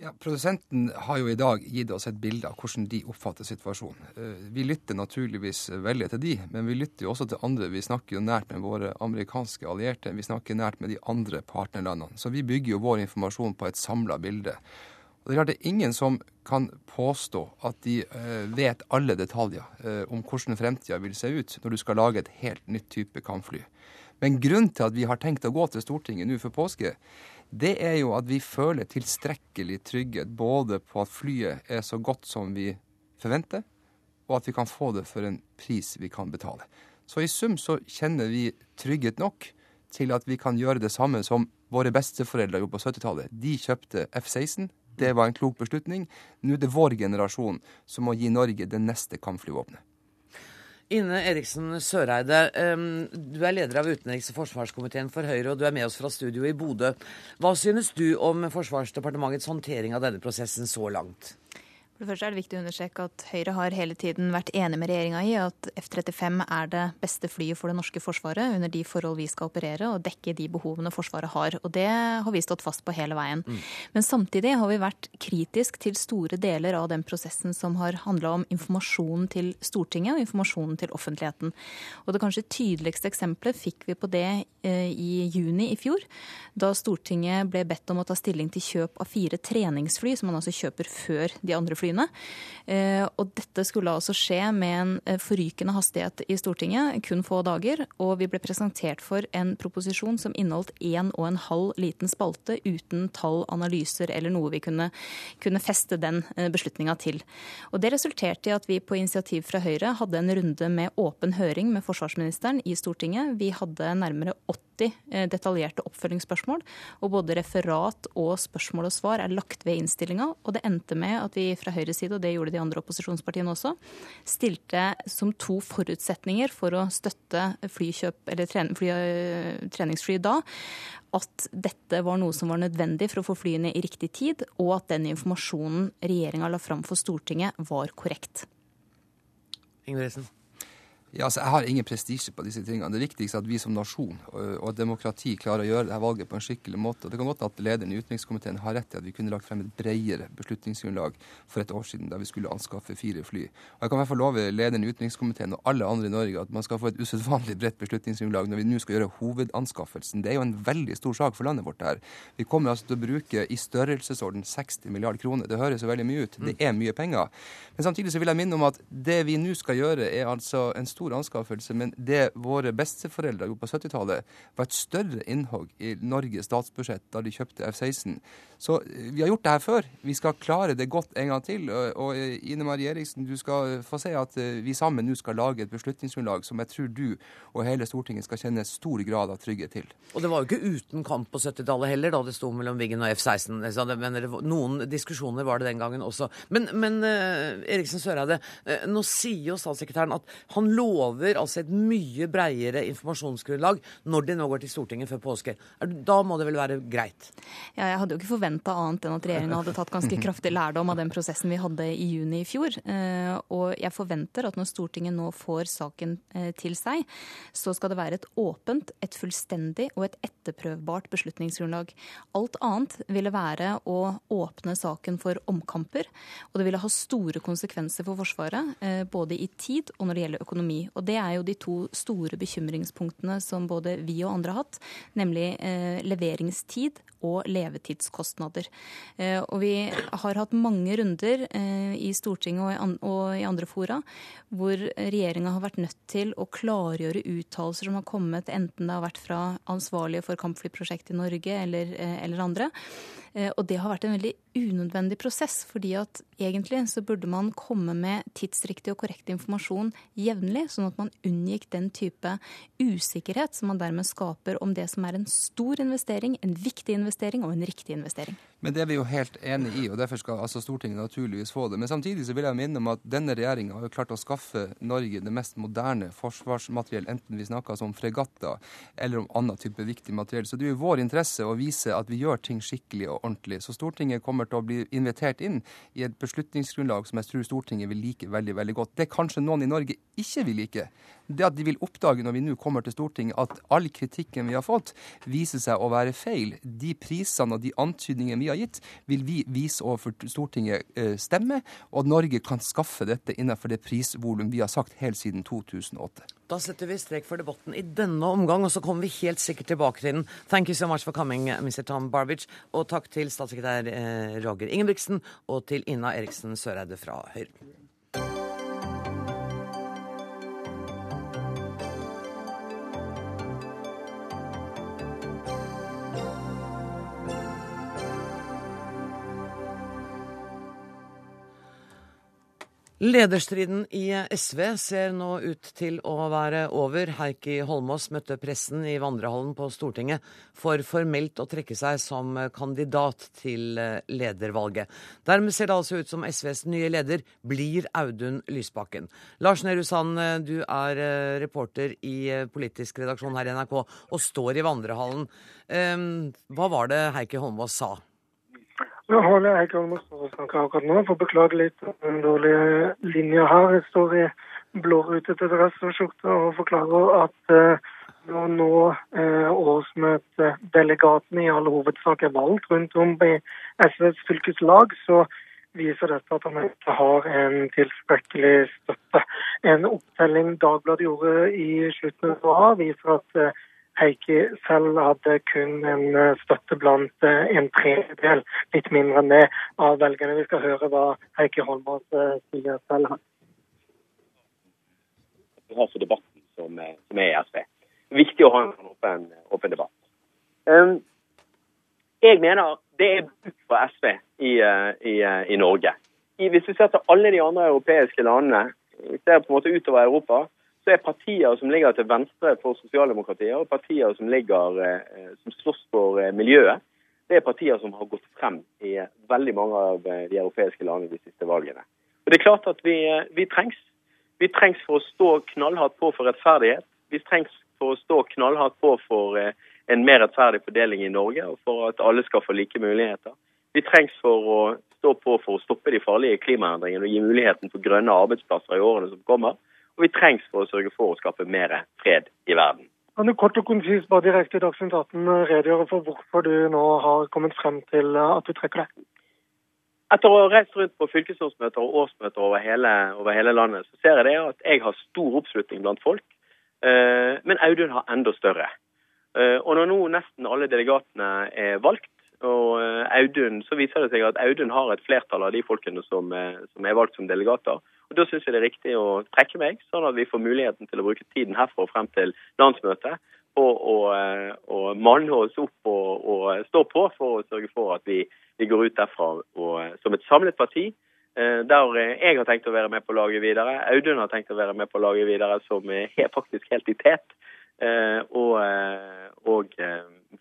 Speaker 12: Ja, Produsenten har jo i dag gitt oss et bilde av hvordan de oppfatter situasjonen. Eh, vi lytter naturligvis veldig til de, men vi lytter jo også til andre. Vi snakker jo nært med våre amerikanske allierte, vi snakker nært med de andre partnerlandene. Så vi bygger jo vår informasjon på et samla bilde. Og Det er klart det er ingen som kan påstå at de eh, vet alle detaljer eh, om hvordan fremtida vil se ut når du skal lage et helt nytt type kampfly. Men grunnen til at vi har tenkt å gå til Stortinget nå for påske, det er jo at vi føler tilstrekkelig trygghet både på at flyet er så godt som vi forventer, og at vi kan få det for en pris vi kan betale. Så i sum så kjenner vi trygghet nok til at vi kan gjøre det samme som våre besteforeldre gjorde på 70-tallet. De kjøpte F-16. Det var en klok beslutning. Nå er det vår generasjon som må gi Norge det neste kampflyvåpenet.
Speaker 1: Ine Eriksen Søreide, du er leder av utenriks- og forsvarskomiteen for Høyre, og du er med oss fra studio i Bodø. Hva synes du om Forsvarsdepartementets håndtering av denne prosessen så langt?
Speaker 13: For det første er det viktig å understreke at Høyre har hele tiden vært enig med regjeringa i at F-35 er det beste flyet for det norske forsvaret under de forhold vi skal operere, og dekke de behovene Forsvaret har. Og det har vi stått fast på hele veien. Mm. Men samtidig har vi vært kritisk til store deler av den prosessen som har handla om informasjonen til Stortinget og informasjonen til offentligheten. Og det kanskje tydeligste eksempelet fikk vi på det eh, i juni i fjor, da Stortinget ble bedt om å ta stilling til kjøp av fire treningsfly, som man altså kjøper før de andre flyene flyene. Eh, og dette skulle altså skje med en eh, forrykende hastighet i Stortinget, kun få dager. Og vi ble presentert for en proposisjon som inneholdt en og en halv liten spalte uten tall, analyser eller noe vi kunne, kunne feste den eh, beslutninga til. Og det resulterte i at vi på initiativ fra Høyre hadde en runde med åpen høring med forsvarsministeren i Stortinget. Vi hadde nærmere 80 detaljerte oppfølgingsspørsmål, og både referat og spørsmål og svar er lagt ved innstillinga. Og det endte med at vi fra Høyre Høyres side, og det gjorde de andre opposisjonspartiene også, stilte som to forutsetninger for å støtte flykjøp, eller fly, treningsfly da, at dette var noe som var nødvendig for å få flyene i riktig tid, og at den informasjonen regjeringa la fram for Stortinget, var korrekt.
Speaker 1: Ingrid
Speaker 12: ja, altså Jeg har ingen prestisje på disse tingene. Det viktigste er at vi som nasjon og og demokrati klarer å gjøre dette valget på en skikkelig måte. Og Det kan godt at lederen i utenrikskomiteen har rett i at vi kunne lagt frem et bredere beslutningsgrunnlag for et år siden da vi skulle anskaffe fire fly. Og Jeg kan i hvert fall love lederen i utenrikskomiteen og alle andre i Norge at man skal få et usedvanlig bredt beslutningsgrunnlag når vi nå skal gjøre hovedanskaffelsen. Det er jo en veldig stor sak for landet vårt her. Vi kommer altså til å bruke i størrelsesorden 60 milliarder kroner. Det høres jo veldig mye ut. Det er mye penger. Men samtidig så vil jeg minne om at det vi nå skal gjøre, er altså en stor stor anskaffelse, men det våre besteforeldre gjorde på 70-tallet, var et større innhogg i Norges statsbudsjett da de kjøpte F-16. Så eh, vi har gjort det her før. Vi skal klare det godt en gang til. Og eh, Ine Marie Eriksen, du skal få se at eh, vi sammen nå skal lage et beslutningsgrunnlag som jeg tror du og hele Stortinget skal kjenne stor grad av trygghet til.
Speaker 1: Og det var jo ikke uten kamp på 70-tallet heller, da det sto mellom Wiggen og F-16. Noen diskusjoner var det den gangen også. Men, men Eriksen Søreide, nå sier jo statssekretæren at han lover lover altså et mye breiere informasjonsgrunnlag når de nå går til Stortinget før påske. Da må det vel være greit?
Speaker 13: Ja, jeg hadde jo ikke forventa annet enn at regjeringen hadde tatt ganske (laughs) kraftig lærdom av den prosessen vi hadde i juni i fjor. Eh, og jeg forventer at når Stortinget nå får saken eh, til seg, så skal det være et åpent, et fullstendig og et etterprøvbart beslutningsgrunnlag. Alt annet ville være å åpne saken for omkamper, og det ville ha store konsekvenser for Forsvaret, eh, både i tid og når det gjelder økonomi Og det er jo de to store bekymringspunktene som både vi og andre har hatt, nemlig eh, leveringstid og levetidskostnader. Eh, og vi har hatt mange runder eh, i Stortinget og i, og i andre fora hvor regjeringa har vært nødt til å klargjøre uttalelser som har kommet, enten det har vært fra ansvarlige for kampflyprosjektet i Norge eller, eller andre. Eh, og det har vært en veldig unødvendig prosess, fordi at egentlig så burde man komme med tidsriktig og korrekt informasjon jevnlig, sånn at man unngikk den type usikkerhet som man dermed skaper om det som er en stor investering, en viktig investering og en riktig investering.
Speaker 12: Men det er vi jo helt enig i, og derfor skal altså Stortinget naturligvis få det. Men samtidig så vil jeg minne om at denne regjeringa har jo klart å skaffe Norge det mest moderne forsvarsmateriell, enten vi snakker om fregatter eller om annen type viktig materiell. Så det er jo vår interesse å vise at vi gjør ting skikkelig og ordentlig. Så Stortinget kommer til å bli invitert inn i et beslutningsgrunnlag som jeg tror Stortinget vil like veldig, veldig godt. Det kanskje noen i Norge ikke vil like, det at de vil oppdage når vi nå kommer til Stortinget at all kritikken vi har fått, viser seg å være feil. De prisene og de antydningene vi har gitt, vil vi vise overfor Stortinget eh, stemme, og at Norge kan skaffe dette innenfor det prisvolum vi har sagt helt siden 2008.
Speaker 1: Da setter vi strek for debatten i denne omgang, og så kommer vi helt sikkert tilbake til den. Thank you so much for coming, Mr. Tom Barbage. Og takk til statssekretær eh, Roger Ingebrigtsen og til Ina Eriksen Søreide fra Høyre. Lederstriden i SV ser nå ut til å være over. Heikki Holmås møtte pressen i vandrehallen på Stortinget for formelt å trekke seg som kandidat til ledervalget. Dermed ser det altså ut som SVs nye leder blir Audun Lysbakken. Lars Nehru Sand, du er reporter i politisk redaksjon her i NRK og står i vandrehallen. Ehm, hva var det Heikki Holmås sa?
Speaker 14: Nå holder jeg ikke om å snakke akkurat nå, for beklage litt den dårlige linja her. Jeg står i blårutete dress og skjorte og forklarer at uh, når nå eh, årsmøtedelegatene i all hovedsak er valgt rundt om i SVs fylkeslag, så viser dette at han ikke har en tilstrekkelig støtte. En opptelling Dagbladet gjorde i slutten av året, viser at uh, Heikki selv hadde kun en eh, støtte blant eh, en tredjedel, litt mindre enn det, av velgerne. Vi skal høre hva Heikki Holmås eh, sier selv.
Speaker 15: Vi har for debatten som, som er i SV. Det er viktig å ha en åpen, åpen debatt. Jeg mener det er bruk for SV i, i, i Norge. Hvis vi ser til alle de andre europeiske landene, vi ser på en måte utover Europa, så er partier som ligger til venstre for sosialdemokratiet, og partier som, ligger, eh, som slåss for eh, miljøet, det er partier som har gått frem i veldig mange av eh, de europeiske landene de siste valgene. Og det er klart at vi, vi trengs. Vi trengs for å stå knallhardt på for rettferdighet. Vi trengs for å stå knallhardt på for en mer rettferdig fordeling i Norge, og for at alle skal få like muligheter. Vi trengs for å stå på for å stoppe de farlige klimaendringene og gi muligheten for grønne arbeidsplasser i årene som kommer. Og vi trengs for å sørge for å skape mer fred i verden.
Speaker 14: Kan du kort og konsist bare direkte i Dagsnytt 18 redegjøre for hvorfor du nå har kommet frem til at du trekker deg?
Speaker 15: Etter å ha reist rundt på fylkesårsmøter og årsmøter over hele, over hele, landet, så ser jeg det at jeg har stor oppslutning blant folk. Eh, men Audun har enda større. Eh, og når nå nesten alle delegatene er valgt, og eh, Audun, så viser det seg at Audun har et flertall av de folkene som, som er valgt som delegater. Og Da syns jeg det er riktig å trekke meg, sånn at vi får muligheten til å bruke tiden herfra og frem til landsmøtet på å, eh, å manne oss opp og, og, stå på for å sørge for at vi, vi går ut derfra og, som et samlet parti. Eh, der jeg har tenkt å være med på laget videre. Audun har tenkt å være med på laget videre som er faktisk helt i tet. Eh, og, og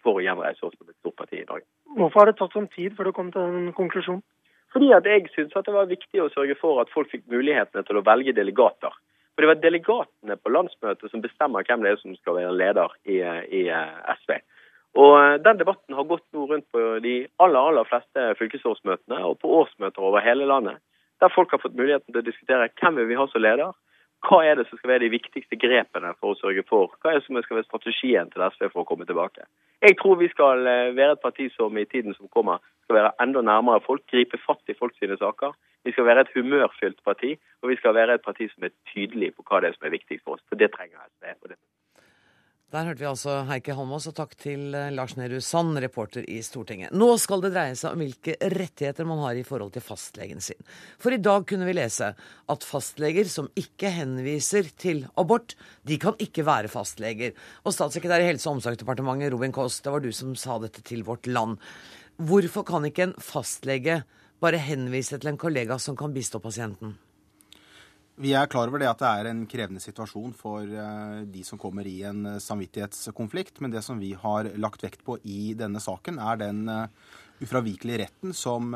Speaker 15: for å gjenreise oss som et stort parti i Norge.
Speaker 14: Hvorfor har det tatt sånn tid før du kom til en konklusjon?
Speaker 15: Fordi at jeg syntes at det var viktig å sørge for at folk fikk mulighetene til å velge delegater. For det var delegatene på landsmøtet som bestemmer hvem det er som skal være leder i, i eh, SV. Og eh, Den debatten har gått nå rundt på de aller aller fleste fylkesårsmøtene og på årsmøter over hele landet. Der folk har fått muligheten til å diskutere hvem vil vi ha som leder, hva er det som skal være de viktigste grepene for å sørge for Hva er det som skal være strategien til SV for å komme tilbake? Jeg tror vi skal eh, være et parti som i tiden som kommer skal være enda nærmere folk, gripe fatt i folk sine saker. Vi skal være et humørfylt parti, og vi skal være et parti som er tydelig på hva det er som er viktig for oss. For det trenger SV. og det
Speaker 1: der hørte vi altså Heikki Holmås, og takk til eh, Lars Nehru Sand, reporter i Stortinget. Nå skal det dreie seg om hvilke rettigheter man har i forhold til fastlegen sin. For i dag kunne vi lese at fastleger som ikke henviser til abort, de kan ikke være fastleger. Og statssekretær i Helse- og omsorgsdepartementet, Robin Kåss, det var du som sa dette til Vårt Land. Hvorfor kan ikke en fastlege bare henvise til en kollega som kan bistå pasienten?
Speaker 16: Vi er klar over det at det er en krevende situasjon for eh, de som kommer i en eh, samvittighetskonflikt. Men det som vi har lagt vekt på i denne saken, er den eh, ufravikelige retten som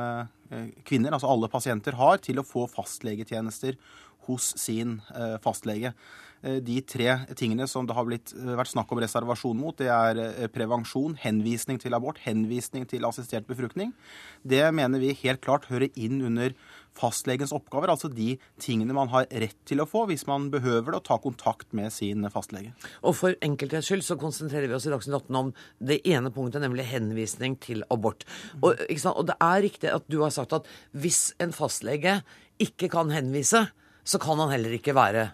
Speaker 16: kvinner, altså alle pasienter, har til å få fastlegetjenester hos sin fastlege. De tre tingene som det har blitt, vært snakk om reservasjon mot, det er prevensjon, henvisning til abort, henvisning til assistert befruktning. Det mener vi helt klart hører inn under fastlegens oppgaver, altså de tingene man har rett til å få hvis man behøver det, og ta kontakt med sin fastlege.
Speaker 1: Og for enkelthets skyld så konsentrerer vi oss i Dagsnytt 18 om det ene punktet, nemlig henvisning til abort. Og, og, det er riktig at du har sagt at hvis en fastlege ikke kan henvise, så kan han heller ikke være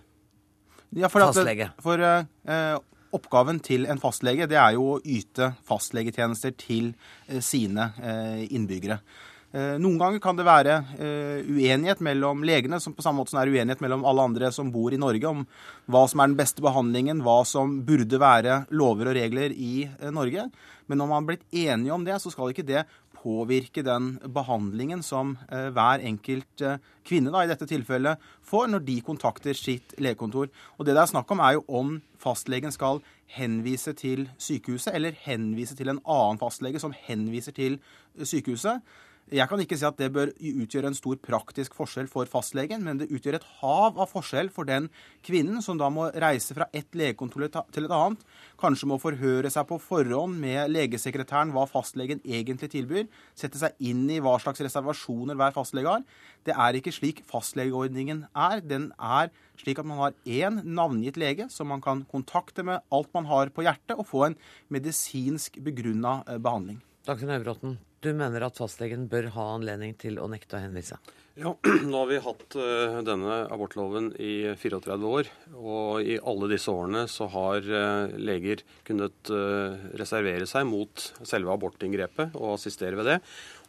Speaker 1: ja, for fastlege.
Speaker 16: At, for eh, Oppgaven til en fastlege det er jo å yte fastlegetjenester til eh, sine eh, innbyggere. Eh, noen ganger kan det være eh, uenighet mellom legene, som på samme måte som er uenighet mellom alle andre som bor i Norge, om hva som er den beste behandlingen, hva som burde være lover og regler i eh, Norge. Men når man har blitt enige om det, så skal ikke det påvirke den behandlingen som hver enkelt kvinne da, i dette tilfellet får når de kontakter sitt legekontor. Og Det det er snakk om, er jo om fastlegen skal henvise til sykehuset, eller henvise til en annen fastlege som henviser til sykehuset. Jeg kan ikke si at det bør utgjøre en stor praktisk forskjell for fastlegen, men det utgjør et hav av forskjell for den kvinnen som da må reise fra ett legekontor til et annet, kanskje må forhøre seg på forhånd med legesekretæren hva fastlegen egentlig tilbyr, sette seg inn i hva slags reservasjoner hver fastlege har. Det er ikke slik fastlegeordningen er. Den er slik at man har én navngitt lege som man kan kontakte med alt man har på hjertet, og få en medisinsk begrunna eh, behandling.
Speaker 1: Dagfinn Høybråten, du mener at fastlegen bør ha anledning til å nekte å henvise?
Speaker 17: Ja, (clears throat) nå har vi hatt uh, denne abortloven i 34 år. Og i alle disse årene så har uh, leger kunnet uh, reservere seg mot selve abortinngrepet og assistere ved det.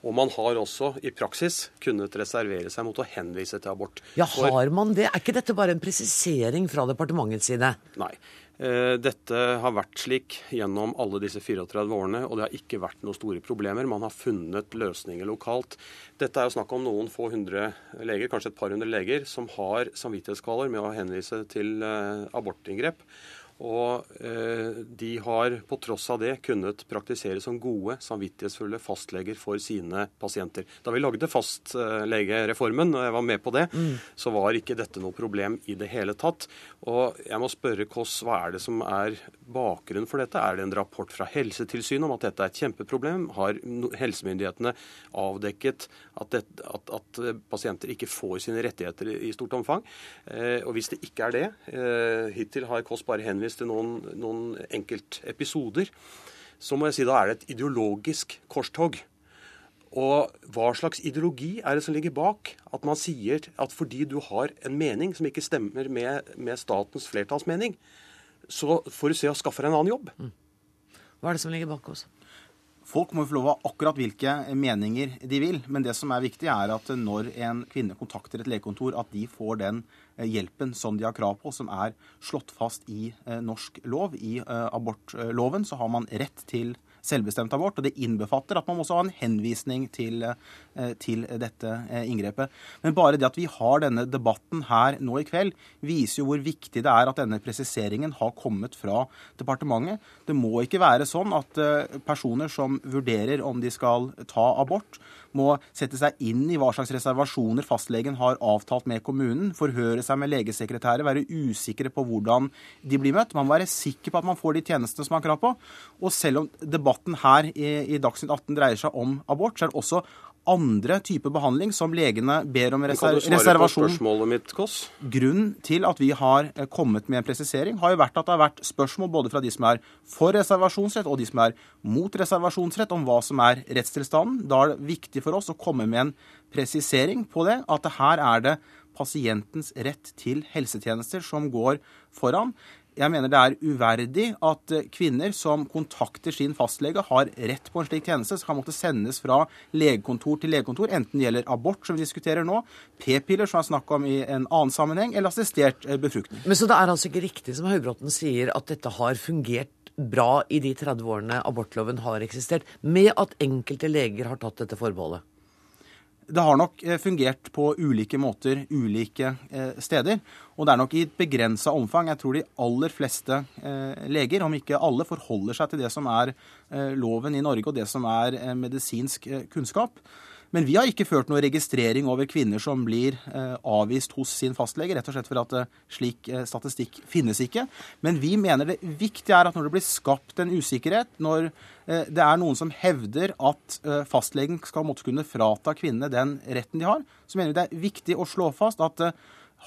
Speaker 17: Og man har også i praksis kunnet reservere seg mot å henvise til abort.
Speaker 1: Ja, har man det? Er ikke dette bare en presisering fra departementets side?
Speaker 17: Nei. Eh, dette har vært slik gjennom alle disse 34 årene, og det har ikke vært noen store problemer. Man har funnet løsninger lokalt. Dette er jo snakk om noen få hundre leger, kanskje et par hundre leger, som har samvittighetskvaler med å henvise til eh, abortinngrep. Og eh, de har på tross av det kunnet praktisere som gode, samvittighetsfulle fastleger for sine pasienter. Da vi lagde fastlegereformen, og jeg var med på det, mm. så var ikke dette noe problem i det hele tatt. Og jeg må spørre Kåss, hva er det som er bakgrunnen for dette? Er det en rapport fra Helsetilsynet om at dette er et kjempeproblem? Har helsemyndighetene avdekket at, det, at, at pasienter ikke får sine rettigheter i stort omfang? Eh, og hvis det ikke er det, eh, hittil har Kåss bare henvist til noen, noen enkeltepisoder, så må jeg si da er det et ideologisk korstog. Og hva slags ideologi er det som ligger bak at man sier at fordi du har en mening som ikke stemmer med, med statens flertallsmening, så får du se å skaffe deg en annen jobb? Mm.
Speaker 1: Hva er det som ligger bak oss?
Speaker 16: Folk må få lov ha akkurat hvilke meninger de vil. Men det som er viktig, er at når en kvinne kontakter et legekontor, at de får den eh, hjelpen som de har krav på, som er slått fast i eh, norsk lov. I eh, abortloven så har man rett til selvbestemt abort. Og det innbefatter at man også har en henvisning til, eh, til, dette eh, inngrepet. Men bare det at vi har denne debatten her nå i kveld, viser jo hvor viktig det er at denne presiseringen har kommet fra departementet. Det må ikke være sånn at eh, personer som vurderer om de skal ta abort, må sette seg inn i hva slags reservasjoner fastlegen har avtalt med kommunen, forhøre seg med legesekretærer, være usikre på hvordan de blir møtt. Man må være sikker på at man får de tjenestene som man har krav på. Og selv om debatten her i, i Dagsnytt 18 dreier seg om abort, så er det også andre typer behandling som legene ber om
Speaker 17: Kan du svare på spørsmålet mitt, Koss?
Speaker 16: Grunnen til at vi har eh, kommet med en presisering, har jo vært at det har vært spørsmål både fra de som er for reservasjonsrett og de som er mot reservasjonsrett, om hva som er rettstilstanden. Da er det viktig for oss å komme med en presisering på det, at det her er det pasientens rett til helsetjenester som går foran. Jeg mener det er uverdig at eh, kvinner som kontakter sin fastlege, har rett på en slik tjeneste, som kan måtte sendes fra legekontor til legekontor, enten det gjelder abort, som vi diskuterer nå, p-piller, som er snakk om i en annen sammenheng, eller assistert eh, befruktning.
Speaker 1: Men Så det er altså ikke riktig som Høybråten sier, at dette har fungert bra i de 30 årene abortloven har eksistert, med at enkelte leger har tatt dette forbeholdet?
Speaker 16: Det har nok eh, fungert på ulike måter ulike eh, steder. Og det er nok i et begrensa omfang. Jeg tror de aller fleste eh, leger, om ikke alle, forholder seg til det som er loven i Norge og det som er medisinsk kunnskap. Men vi har ikke ført noe registrering over kvinner som blir eh, avvist hos sin fastlege, rett og slett for at eh, slik eh, statistikk finnes ikke. Men vi mener det viktige er at når det blir skapt en usikkerhet, når det er noen som hevder at fastlegen skal måtte kunne frata kvinnene den retten de har, så mener vi det er viktig å slå fast at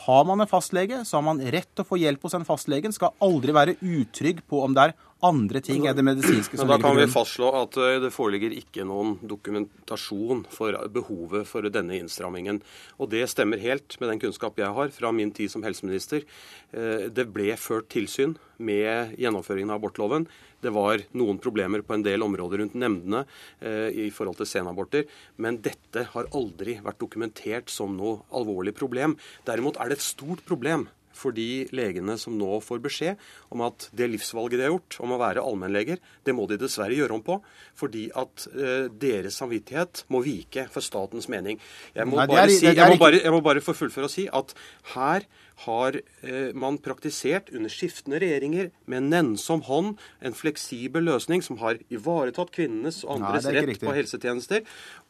Speaker 16: har man en fastlege, så har man rett til å få hjelp hos en fastlegen. Skal aldri være utrygg på om det er andre ting enn det medisinske som
Speaker 17: Men da kan vi fastslå at eh, det foreligger ikke noen dokumentasjon for behovet for denne innstrammingen. Og det stemmer helt med den kunnskap jeg har fra min tid som helseminister. Eh, Det ble ført tilsyn med gjennomføringen av abortloven. Det var noen problemer på en del områder rundt nemndene eh, i forhold til senaborter. Men dette har aldri vært dokumentert som noe alvorlig problem. Derimot er det et stort problem for de legene som nå får beskjed om at det livsvalget de har gjort om å være allmennleger, det må de dessverre gjøre om på, fordi at eh, deres samvittighet må vike for statens mening. Jeg må,
Speaker 16: Nei,
Speaker 17: bare,
Speaker 16: er-
Speaker 17: si, jeg må, bare, jeg må bare få fullføre å si at her har eh, man praktisert under skiftende regjeringer med nennsom hånd en fleksibel løsning som har ivaretatt kvinnenes og andres
Speaker 16: er
Speaker 17: rett
Speaker 16: riktig.
Speaker 17: på helsetjenester,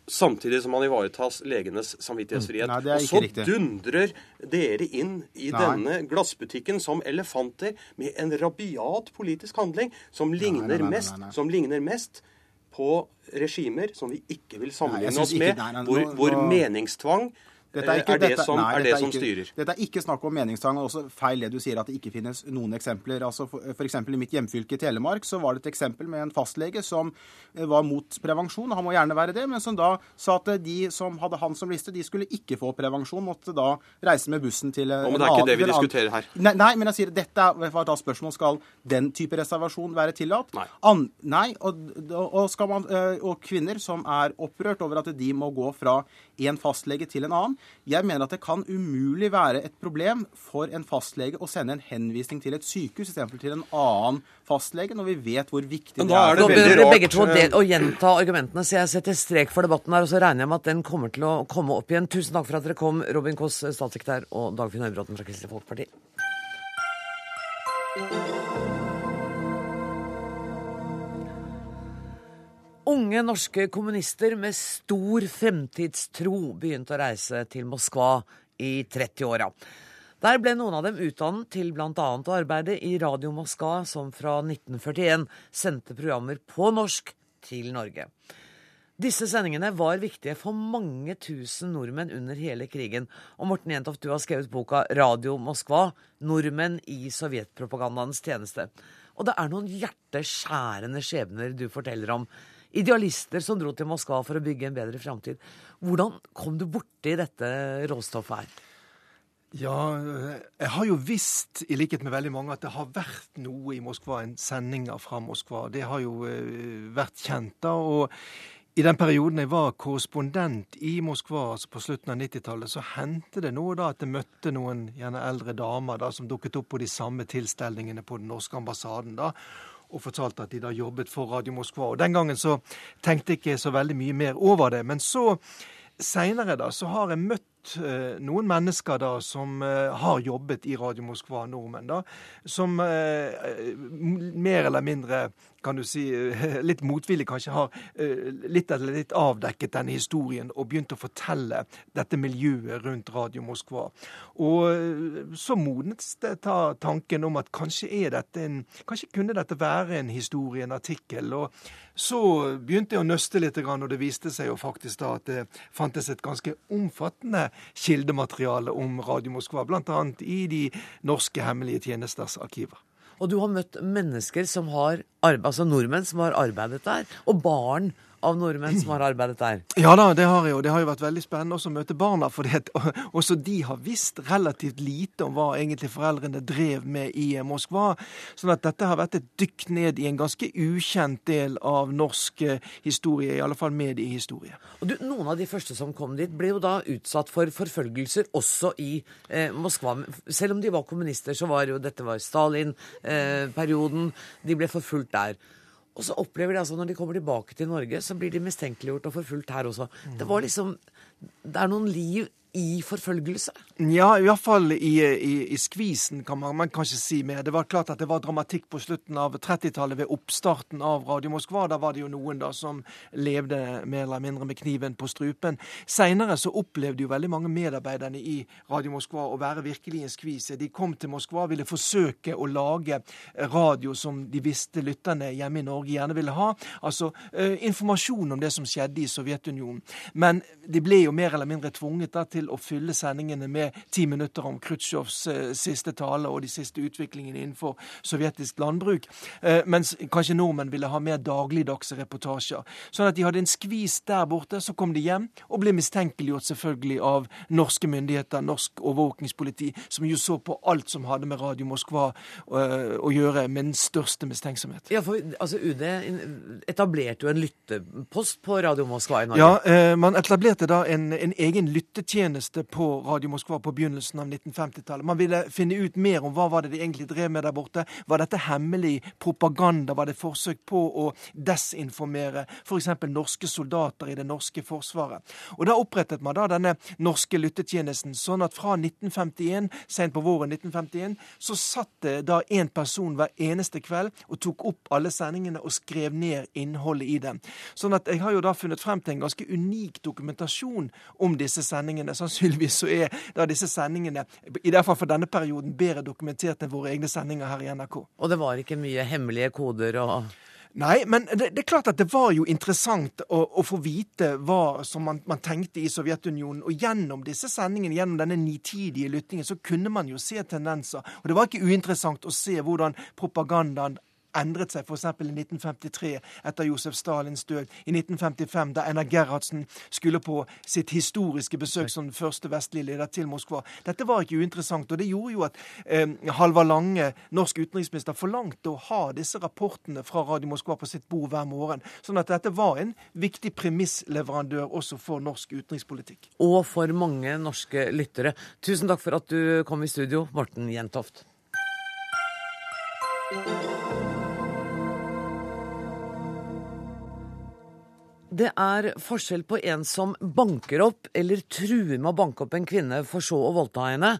Speaker 17: samtidig som man ivaretas legenes samvittighetsfrihet.
Speaker 16: Nei, er
Speaker 17: og så
Speaker 16: riktig.
Speaker 17: dundrer dere inn i
Speaker 16: Nei.
Speaker 17: denne glassbutikken som elefanter med en rabiat politisk handling som ligner,
Speaker 16: nei, nei, nei,
Speaker 17: mest, som ligner mest på regimer som vi ikke vil sammenligne oss med,
Speaker 16: nei, nei,
Speaker 17: hvor, hvor meningstvang
Speaker 16: Dette
Speaker 17: eh, er, det
Speaker 16: dette-
Speaker 17: som,
Speaker 16: nei,
Speaker 17: er det som
Speaker 16: ikke-
Speaker 17: styrer.
Speaker 16: Dette er ikke snakk om meningstvang. og også feil det du sier at det ikke finnes noen eksempler. Altså eksempel I mitt hjemfylke Telemark så var det et eksempel med en fastlege som eh, var mot prevensjon. Han må gjerne være det, men som da sa at de som hadde han som liste, de skulle ikke få prevensjon. Måtte da reise med bussen til en
Speaker 17: annen. men det er ikke det vi diskuterer her.
Speaker 16: Nei, nei, men jeg sier dette er var da spørsmål skal den type reservasjon være tillatt. Nei. An, nei og, og, man, eh, og kvinner som er opprørt over at de må gå fra en fastlege til en annen. Jeg mener at det kan umulig være et problem for en fastlege å sende en henvisning til et sykehus istedenfor til en annen fastlege, når vi vet hvor viktig det er.
Speaker 17: er det
Speaker 1: Nå bør dere begge to å,
Speaker 17: eh,
Speaker 1: del, å gjenta argumentene, så jeg setter strek for debatten her, og så regner jeg med at den kommer til å komme opp igjen. Tusen takk for at dere kom, Robin Koss, statssekretær, og Dagfinn Høybråten fra Kristelig Folkeparti. Unge norske kommunister med stor fremtidstro begynte å reise til Moskva i 30-åra. Der ble noen av dem utdannet til bl.a. å arbeide i Radio Moskva, som fra 1941 sendte programmer på norsk til Norge. Disse sendingene var viktige for mange tusen nordmenn under hele krigen. Og Morten Jentoft, du har skrevet boka 'Radio Moskva nordmenn i sovjetpropagandaens tjeneste'. Og det er noen hjerteskjærende skjebner du forteller om. Idealister som dro til Moskva for å bygge en bedre framtid. Hvordan kom du borti dette råstoffet her?
Speaker 18: Ja, jeg har jo visst, i likhet med veldig mange, at det har vært noe i Moskva, en sendinger fra Moskva. Det har jo eh, vært kjent, da. Og i den perioden jeg var korrespondent i Moskva, altså på slutten av 90-tallet, så hendte det noe da at jeg møtte noen gjerne eldre damer da, som dukket opp på de samme tilstelningene på den norske ambassaden. da, og fortalte at de da jobbet for Radio Moskva. Og Den gangen så tenkte jeg ikke så veldig mye mer over det. Men så seinere da, så har jeg møtt eh, noen mennesker da som eh, har jobbet i Radio Moskva, nordmenn, da, som eh, mer eller mindre kan du si, litt motvillig kanskje har litt eller litt avdekket denne historien og begynt å fortelle dette miljøet rundt Radio Moskva. Og så modnes det ta tanken om at kanskje er dette en Kanskje kunne dette være en historie, en artikkel. og så begynte jeg å nøste litt, og det viste seg jo faktisk da at det fantes et ganske omfattende kildemateriale om Radio Moskva, bl.a. i de norske hemmelige tjenesters arkiver.
Speaker 1: Og du har møtt mennesker som har, altså nordmenn som har arbeidet der, og barn av nordmenn som har arbeidet der?
Speaker 18: Ja da, det har jeg. jo. det har jo vært veldig spennende også å møte barna. For også de har visst relativt lite om hva egentlig foreldrene drev med i Moskva. Sånn at dette har vært et dykk ned i en ganske ukjent del av norsk eh, historie, i alle fall mediehistorie.
Speaker 1: Og du, Noen av de første som kom dit, ble jo da utsatt for forfølgelser også i eh, Moskva. Selv om de var kommunister, så var jo dette var Stalin-perioden. Eh, de ble forfulgt der. Og så opplever de altså når de kommer tilbake til Norge, så blir de mistenkeliggjort og forfulgt her også. Det var liksom Det er noen liv i forfølgelse?
Speaker 18: Ja, i hvert fall i, i, i skvisen, kan man, man kanskje si. mer. Det var klart at det var dramatikk på slutten av 30-tallet, ved oppstarten av Radio Moskva. Da var det jo noen da som levde mer eller mindre med kniven på strupen. Seinere så opplevde jo veldig mange medarbeiderne i Radio Moskva å være virkelig i en skvise. De kom til Moskva, ville forsøke å lage radio som de visste lytterne hjemme i Norge gjerne ville ha. Altså eh, informasjon om det som skjedde i Sovjetunionen. Men de ble jo mer eller mindre tvunget da til til å fylle sendingene med ti minutter om Khrusjtsjovs eh, siste tale og de siste utviklingene innenfor sovjetisk landbruk. Eh, mens kanskje nordmenn ville ha mer dagligdagse reportasjer. Sånn at de hadde en skvis der borte. Så kom de hjem og ble mistenkeliggjort selvfølgelig av norske myndigheter, norsk overvåkingspoliti, som jo så på alt som hadde med Radio Moskva eh, å gjøre, med den største mistenksomhet.
Speaker 1: Ja, for altså, UD etablerte jo en lyttepost på Radio Moskva i Norge?
Speaker 18: Ja, man etablerte da en, en egen lyttetjeneste tjeneste på Radio Moskva på begynnelsen av 1950-tallet. Man ville finne ut mer om hva var det de egentlig drev med der borte. Var dette hemmelig propaganda? Var det forsøk på å desinformere f.eks. norske soldater i det norske forsvaret? Og Da opprettet man da denne norske lyttetjenesten, sånn at fra 1951, sent på våren 1951, så satt det da en person hver eneste kveld og tok opp alle sendingene og skrev ned innholdet i dem. Sånn at jeg har jo da funnet frem til en ganske unik dokumentasjon om disse sendingene sannsynligvis så er da disse sendingene, i hvert fall for denne perioden, bedre dokumentert enn våre egne sendinger her i NRK.
Speaker 1: Og det var ikke mye hemmelige koder og
Speaker 18: Nei, men det, det, er klart at det var jo interessant å, å få vite hva som man, man, tenkte i Sovjetunionen. Og gjennom disse sendingene, gjennom denne nitidige lyttingen, så kunne man jo se tendenser. Og det var ikke uinteressant å se hvordan propagandaen endret seg f.eks. i 1953 etter Josef Stalins død. I 1955 da Einar Gerhardsen skulle på sitt historiske besøk som den første vestlige leder til Moskva. Dette var ikke uinteressant, og det gjorde jo at eh, Halvard Lange, norsk utenriksminister, forlangte å ha disse rapportene fra Radio Moskva på sitt bord hver morgen. Sånn at dette var en viktig premissleverandør også for norsk utenrikspolitikk.
Speaker 1: Og for mange norske lyttere. Tusen takk for at du kom i studio, Morten Jentoft. Det er forskjell på en som banker opp eller truer med å banke opp en kvinne for så å voldta henne,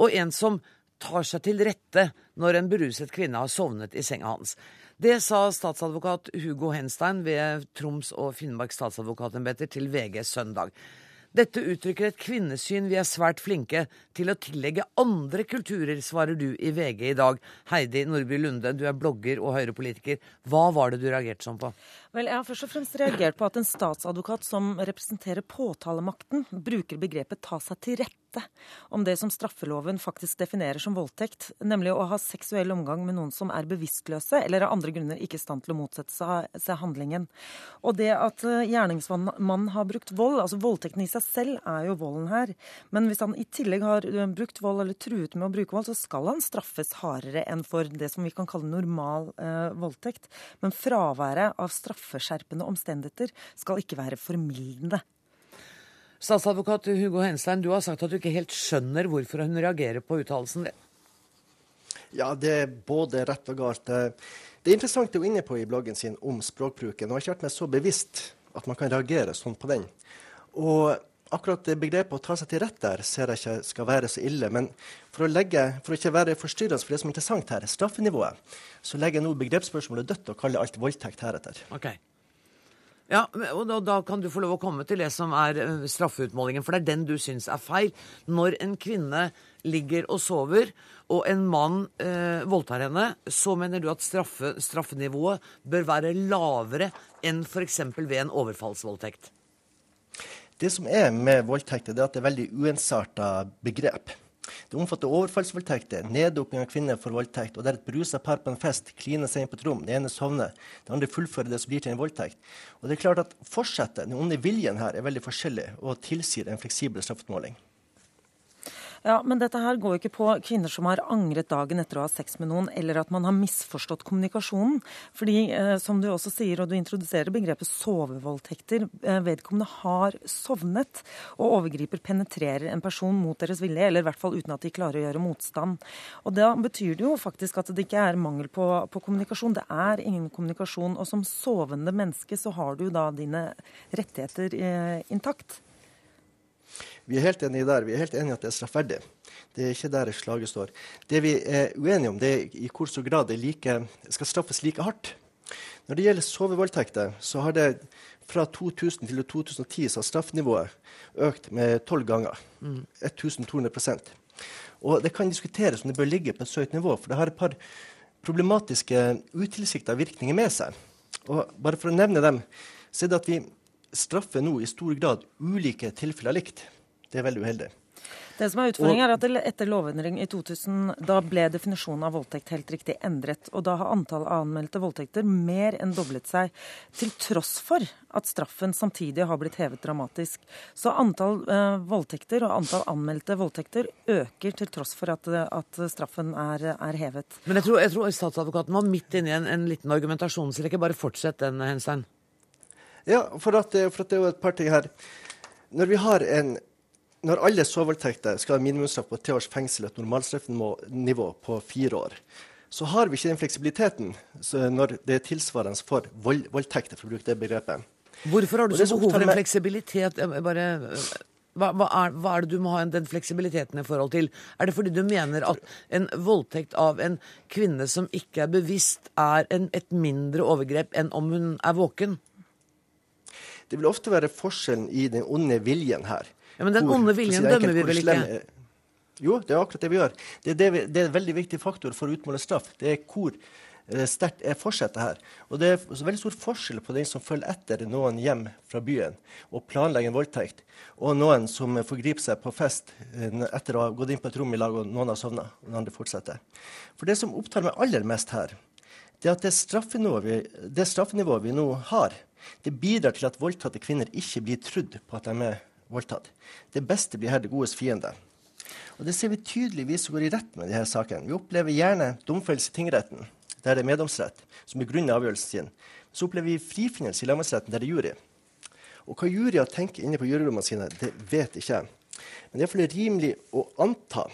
Speaker 1: og en som tar seg til rette når en beruset kvinne har sovnet i senga hans. Det sa statsadvokat Hugo Henstein ved Troms og Finnmark statsadvokatembeter til VG søndag. Dette uttrykker et kvinnesyn vi er svært flinke til å tillegge andre kulturer, svarer du i VG i dag. Heidi Nordby Lunde, du er blogger og høyrepolitiker. Hva var det du reagerte sånn på?
Speaker 19: Vel, Jeg har først og fremst reagert på at en statsadvokat som representerer påtalemakten, bruker begrepet 'ta seg til rette' om det som straffeloven faktisk definerer som voldtekt, nemlig å ha seksuell omgang med noen som er bevisstløse eller av andre grunner ikke i stand til å motsette seg handlingen. Og det at eh, gjerningsmannen har brukt vold, altså voldtekten i seg selv er jo volden her, men hvis han i tillegg har eh, brukt vold eller truet med å bruke vold, så skal han straffes hardere enn for det som vi kan kalle normal eh, voldtekt. Men fraværet av straff straffeskjerpende omstendigheter skal ikke være formildende.
Speaker 1: Statsadvokat Hugo Henstein, du har sagt at du ikke helt skjønner hvorfor hun reagerer på uttalelsen.
Speaker 20: Ja, det er både rett og galt. Det er interessant det hun er inne på i bloggen sin om språkbruken. Og jeg har ikke vært meg så bevisst at man kan reagere sånn på den. Og akkurat det begrepet å ta seg til rett der ser jeg ikke skal være så ille. Men for å, legge, for å ikke være forstyrrende for det som er interessant her, straffenivået, så legger jeg nå begrepsspørsmålet dødt og kaller alt voldtekt heretter.
Speaker 1: Okay. Ja, og da, da, kan du få lov å komme til det som er uh, straffeutmålingen, for det er den du syns er feil. Når en kvinne ligger og sover, og en mann eh, voldtar henne, så mener du at straffe, straffenivået bør være lavere enn f.eks. ved en overfallsvoldtekt?
Speaker 20: Det som er med voldtekter, er at det er veldig uensarta begrep. Det omfatter overfallsvoldtekter, neddoping av kvinner for voldtekt, og der et berusa par på en fest kliner seg inn på et rom, det ene sovner, det andre fullfører det som blir til en voldtekt. Og det er klart at Fortsettet, den onde viljen her, er veldig forskjellig og tilsier en fleksibel straffeutmåling.
Speaker 19: Ja, Men dette her går ikke på kvinner som har angret dagen etter å ha sex med noen, eller at man har misforstått kommunikasjonen. Fordi, eh, som du også sier, og du introduserer begrepet sovevoldtekter, eh, vedkommende har sovnet, og overgriper penetrerer en person mot deres vilje, eller i hvert fall uten at de klarer å gjøre motstand. Og Da betyr det jo faktisk at det ikke er mangel på, på kommunikasjon. Det er ingen kommunikasjon. Og som sovende menneske så har du da dine rettigheter eh, intakt.
Speaker 20: Vi er helt enige der. Vi er helt enige at det er straffverdig. Det er ikke der slaget står. Det vi er uenige om, det er i hvor stor grad det like, skal straffes like hardt. Når det gjelder sovevoldtekter, så har det fra 2000 til 2010 så har straffenivået økt med tolv ganger. Mm. 1200% Og det kan diskuteres om det bør ligge på et så høyt nivå, for det har et par problematiske utilsikta virkninger med seg. Og bare for å nevne dem, så er det at vi straffer nå i stor grad ulike tilfeller likt. Det er veldig uheldig.
Speaker 19: Det som er utfordringen er at Etter lovendring i 2000 da ble definisjonen av voldtekt helt riktig endret. og Da har antallet anmeldte voldtekter mer enn doblet seg, til tross for at straffen samtidig har blitt hevet dramatisk. Så antall eh, voldtekter og antall anmeldte voldtekter øker til tross for at, at straffen er, er, hevet.
Speaker 1: Men jeg tror, jeg tror statsadvokaten var midt inne i en, en liten argumentasjonsrekke. Bare fortsett den, Henstein.
Speaker 20: Ja, for at, for at det er jo et par ting her. Når vi har en når alle sovevoldtekter skal ha minimumsstraff på tre års fengsel og et normalstraffenivå på fire år, så har vi ikke den fleksibiliteten når det er tilsvarende for vold, voldtekter, for å bruke det begrepet.
Speaker 1: Hvorfor har du så behov for en fleksibilitet? Bare, hva, hva, er, hva, er, det du må ha den fleksibiliteten i forhold til? Er det fordi du mener at en voldtekt av en kvinne som ikke er bevisst, er en, et mindre overgrep enn om hun er våken?
Speaker 20: Det vil ofte være forskjellen i den onde viljen her.
Speaker 1: Ja, Men den onde viljen dømmer vi vel ikke?
Speaker 20: Jo, det er akkurat det vi gjør. Det er, det det er en veldig viktig faktor for å utmåle straff. Det er hvor eh, sterkt er fortsettet her. Og det er veldig stor forskjell på den som følger etter noen hjem fra byen og planlegger en voldtekt, og noen som forgriper seg på fest eh, etter å ha gått inn på et rom i lag, og noen har sovna, og den andre fortsetter. For det som opptar meg aller mest her, det er at det straffenivået vi, det straffenivået vi nå har, det bidrar til at voldtatte kvinner ikke blir trudd på at de er voldtatt. Det beste blir her det godes fiende. Og Det ser vi tydeligvis går i rett med disse sakene. Vi opplever gjerne domfellelse i tingretten, der det er meddomsrett, som begrunner avgjørelsen sin. Så opplever vi frifinnelse i lagmannsretten, der det er jury. Og hva juryer tenker inne på juryrommene sine, det vet ikke jeg. Men det er iallfall rimelig å anta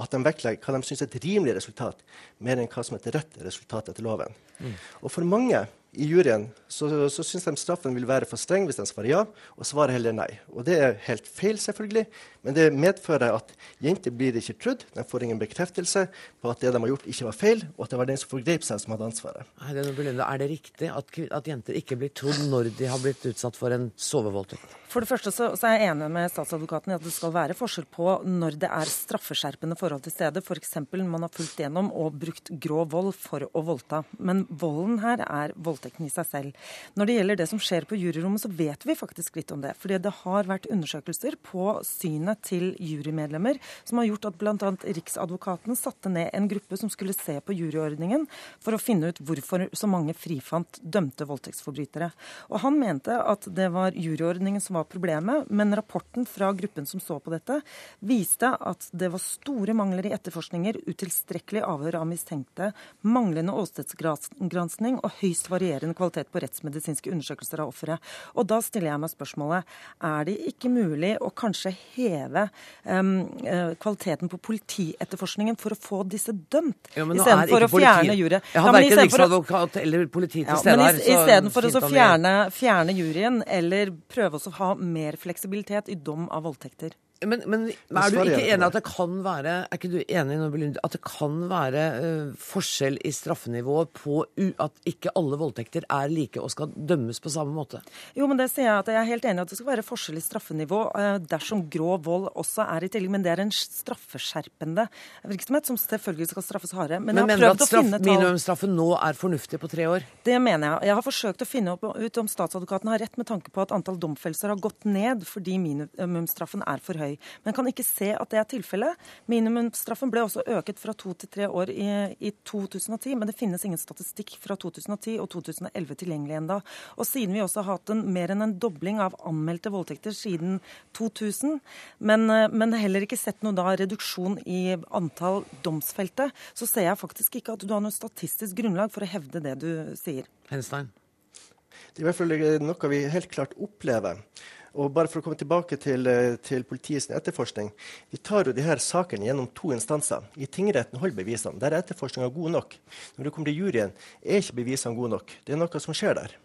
Speaker 20: at de vektlegger hva de syns er et rimelig resultat, mer enn hva som er et rett resultat etter loven. Mm. Og for mange i juryen så, så syns de straffen vil være for streng hvis de svarer ja, og svarer heller nei. Og det er helt feil, selvfølgelig, men det medfører at jenter blir ikke trodd. De får ingen bekreftelse på at det de har gjort, ikke var feil, og at det var den som forgrep seg, som hadde ansvaret.
Speaker 1: Er det riktig at, at jenter ikke blir trodd når de har blitt utsatt for en sovevoldtekt?
Speaker 19: For det første så, så, er jeg enig med statsadvokaten i at det skal være forskjell på når det er straffeskjerpende forhold til stede, f.eks. man har fulgt gjennom og brukt grov vold for å voldta. Men volden her er voldtekten i seg selv. Når det gjelder det som skjer på juryrommet, så vet vi faktisk litt om det. Fordi det har vært undersøkelser på synet til jurymedlemmer som har gjort at bl.a. Riksadvokaten satte ned en gruppe som skulle se på juryordningen for å finne ut hvorfor så mange frifant dømte voldtektsforbrytere. Og han mente at det var juryordningen som var problemet, men rapporten fra gruppen som så på dette, viste at det var store mangler i etterforskninger, utilstrekkelig avhør av mistenkte, manglende åstedsgransking og høyst varierende varierende kvalitet på rettsmedisinske undersøkelser av offeret. Og da stiller jeg meg spørsmålet er det ikke mulig å kanskje heve um, kvaliteten på politietterforskningen for å få disse dømt,
Speaker 1: ja,
Speaker 19: istedenfor å fjerne juryet.
Speaker 1: Jeg har ja, verken riksadvokat eller politi til stede her.
Speaker 19: Istedenfor å fjerne, fjerne juryen, eller prøve å ha mer fleksibilitet i dom av voldtekter.
Speaker 1: Men, men, er du ikke enig at det kan være er ikke du enig at det kan være uh, forskjell i straffenivået på u, at ikke alle voldtekter er like og skal dømmes på samme måte?
Speaker 19: Jo, men det sier jeg at jeg er helt enig i at det skal være forskjell i straffenivå uh, dersom grov vold også er i tillegg. Men det er en straffeskjerpende virksomhet som selvfølgelig skal straffes hardere.
Speaker 1: Men, men mener du at straff, minimumsstraffen nå er fornuftig på tre år?
Speaker 19: Det mener jeg. Jeg har forsøkt å finne ut om statsadvokaten har rett med tanke på at antall domfellelser har gått ned fordi minimumsstraffen er for høy høy. Men kan ikke se at det er tilfellet. Minimumsstraffen ble også øket fra to til tre år i, i 2010, men det finnes ingen statistikk fra 2010 og 2011 tilgjengelig ennå. Og siden vi også har hatt en, mer enn en dobling av anmeldte voldtekter siden 2000, men, men heller ikke sett noe da reduksjon i antall domsfelte, så ser jeg faktisk ikke at du har noe statistisk grunnlag for å hevde det du sier.
Speaker 1: Henstein.
Speaker 20: Det er i hvert fall noe vi helt klart opplever. Og bare for å komme tilbake til, eh, til politiets etterforskning. Vi tar jo de her sakene gjennom to instanser. I tingretten holder bevisene. Der er etterforskninga god nok. Når det kommer til juryen, er ikke bevisene gode nok. Det er noe som skjer der.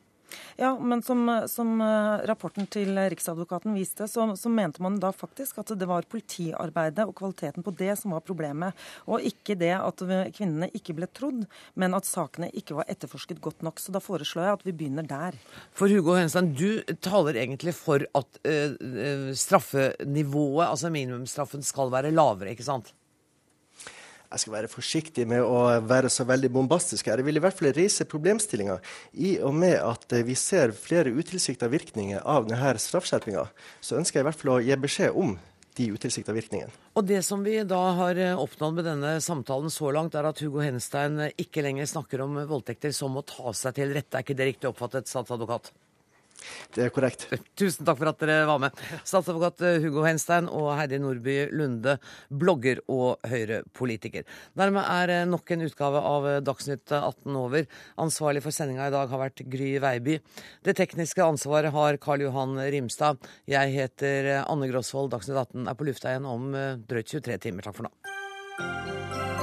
Speaker 19: Ja, men som, som, eh, rapporten til Riksadvokaten viste, så, så, mente man da faktisk at det var politiarbeidet og kvaliteten på det som var problemet, og ikke det at kvinnene ikke ble trodd, men at sakene ikke var etterforsket godt nok. Så da foreslår jeg at vi begynner der.
Speaker 1: For Hugo Henstein, du taler egentlig for at uh, straffenivået, altså minimumsstraffen, skal være lavere, ikke sant?
Speaker 20: Jeg skal være forsiktig med å være så veldig bombastisk her. Jeg vil i hvert fall reise problemstillinga i og med at vi ser flere utilsikta virkninger av denne straffskjerpinga. Så ønsker jeg i hvert fall å gi beskjed om de utilsikta virkningene.
Speaker 1: Og det som vi da har eh, oppnådd med denne samtalen så langt, er at Hugo Henstein ikke lenger snakker om voldtekter som å ta seg til rette. Er ikke det riktig oppfattet, statsadvokat?
Speaker 20: Det er korrekt.
Speaker 1: Tusen takk for at dere var med. Statsadvokat Hugo Henstein og Heidi Nordby Lunde, blogger og Høyre-politiker. Dermed er nok en utgave av Dagsnytt 18 over. Ansvarlig for sendinga i dag har vært Gry Veiby. Det tekniske ansvaret har Karl Johan Rimstad. Jeg heter Anne Grosvold. Dagsnytt 18 er på lufta igjen om drøyt 23 timer. Takk for nå.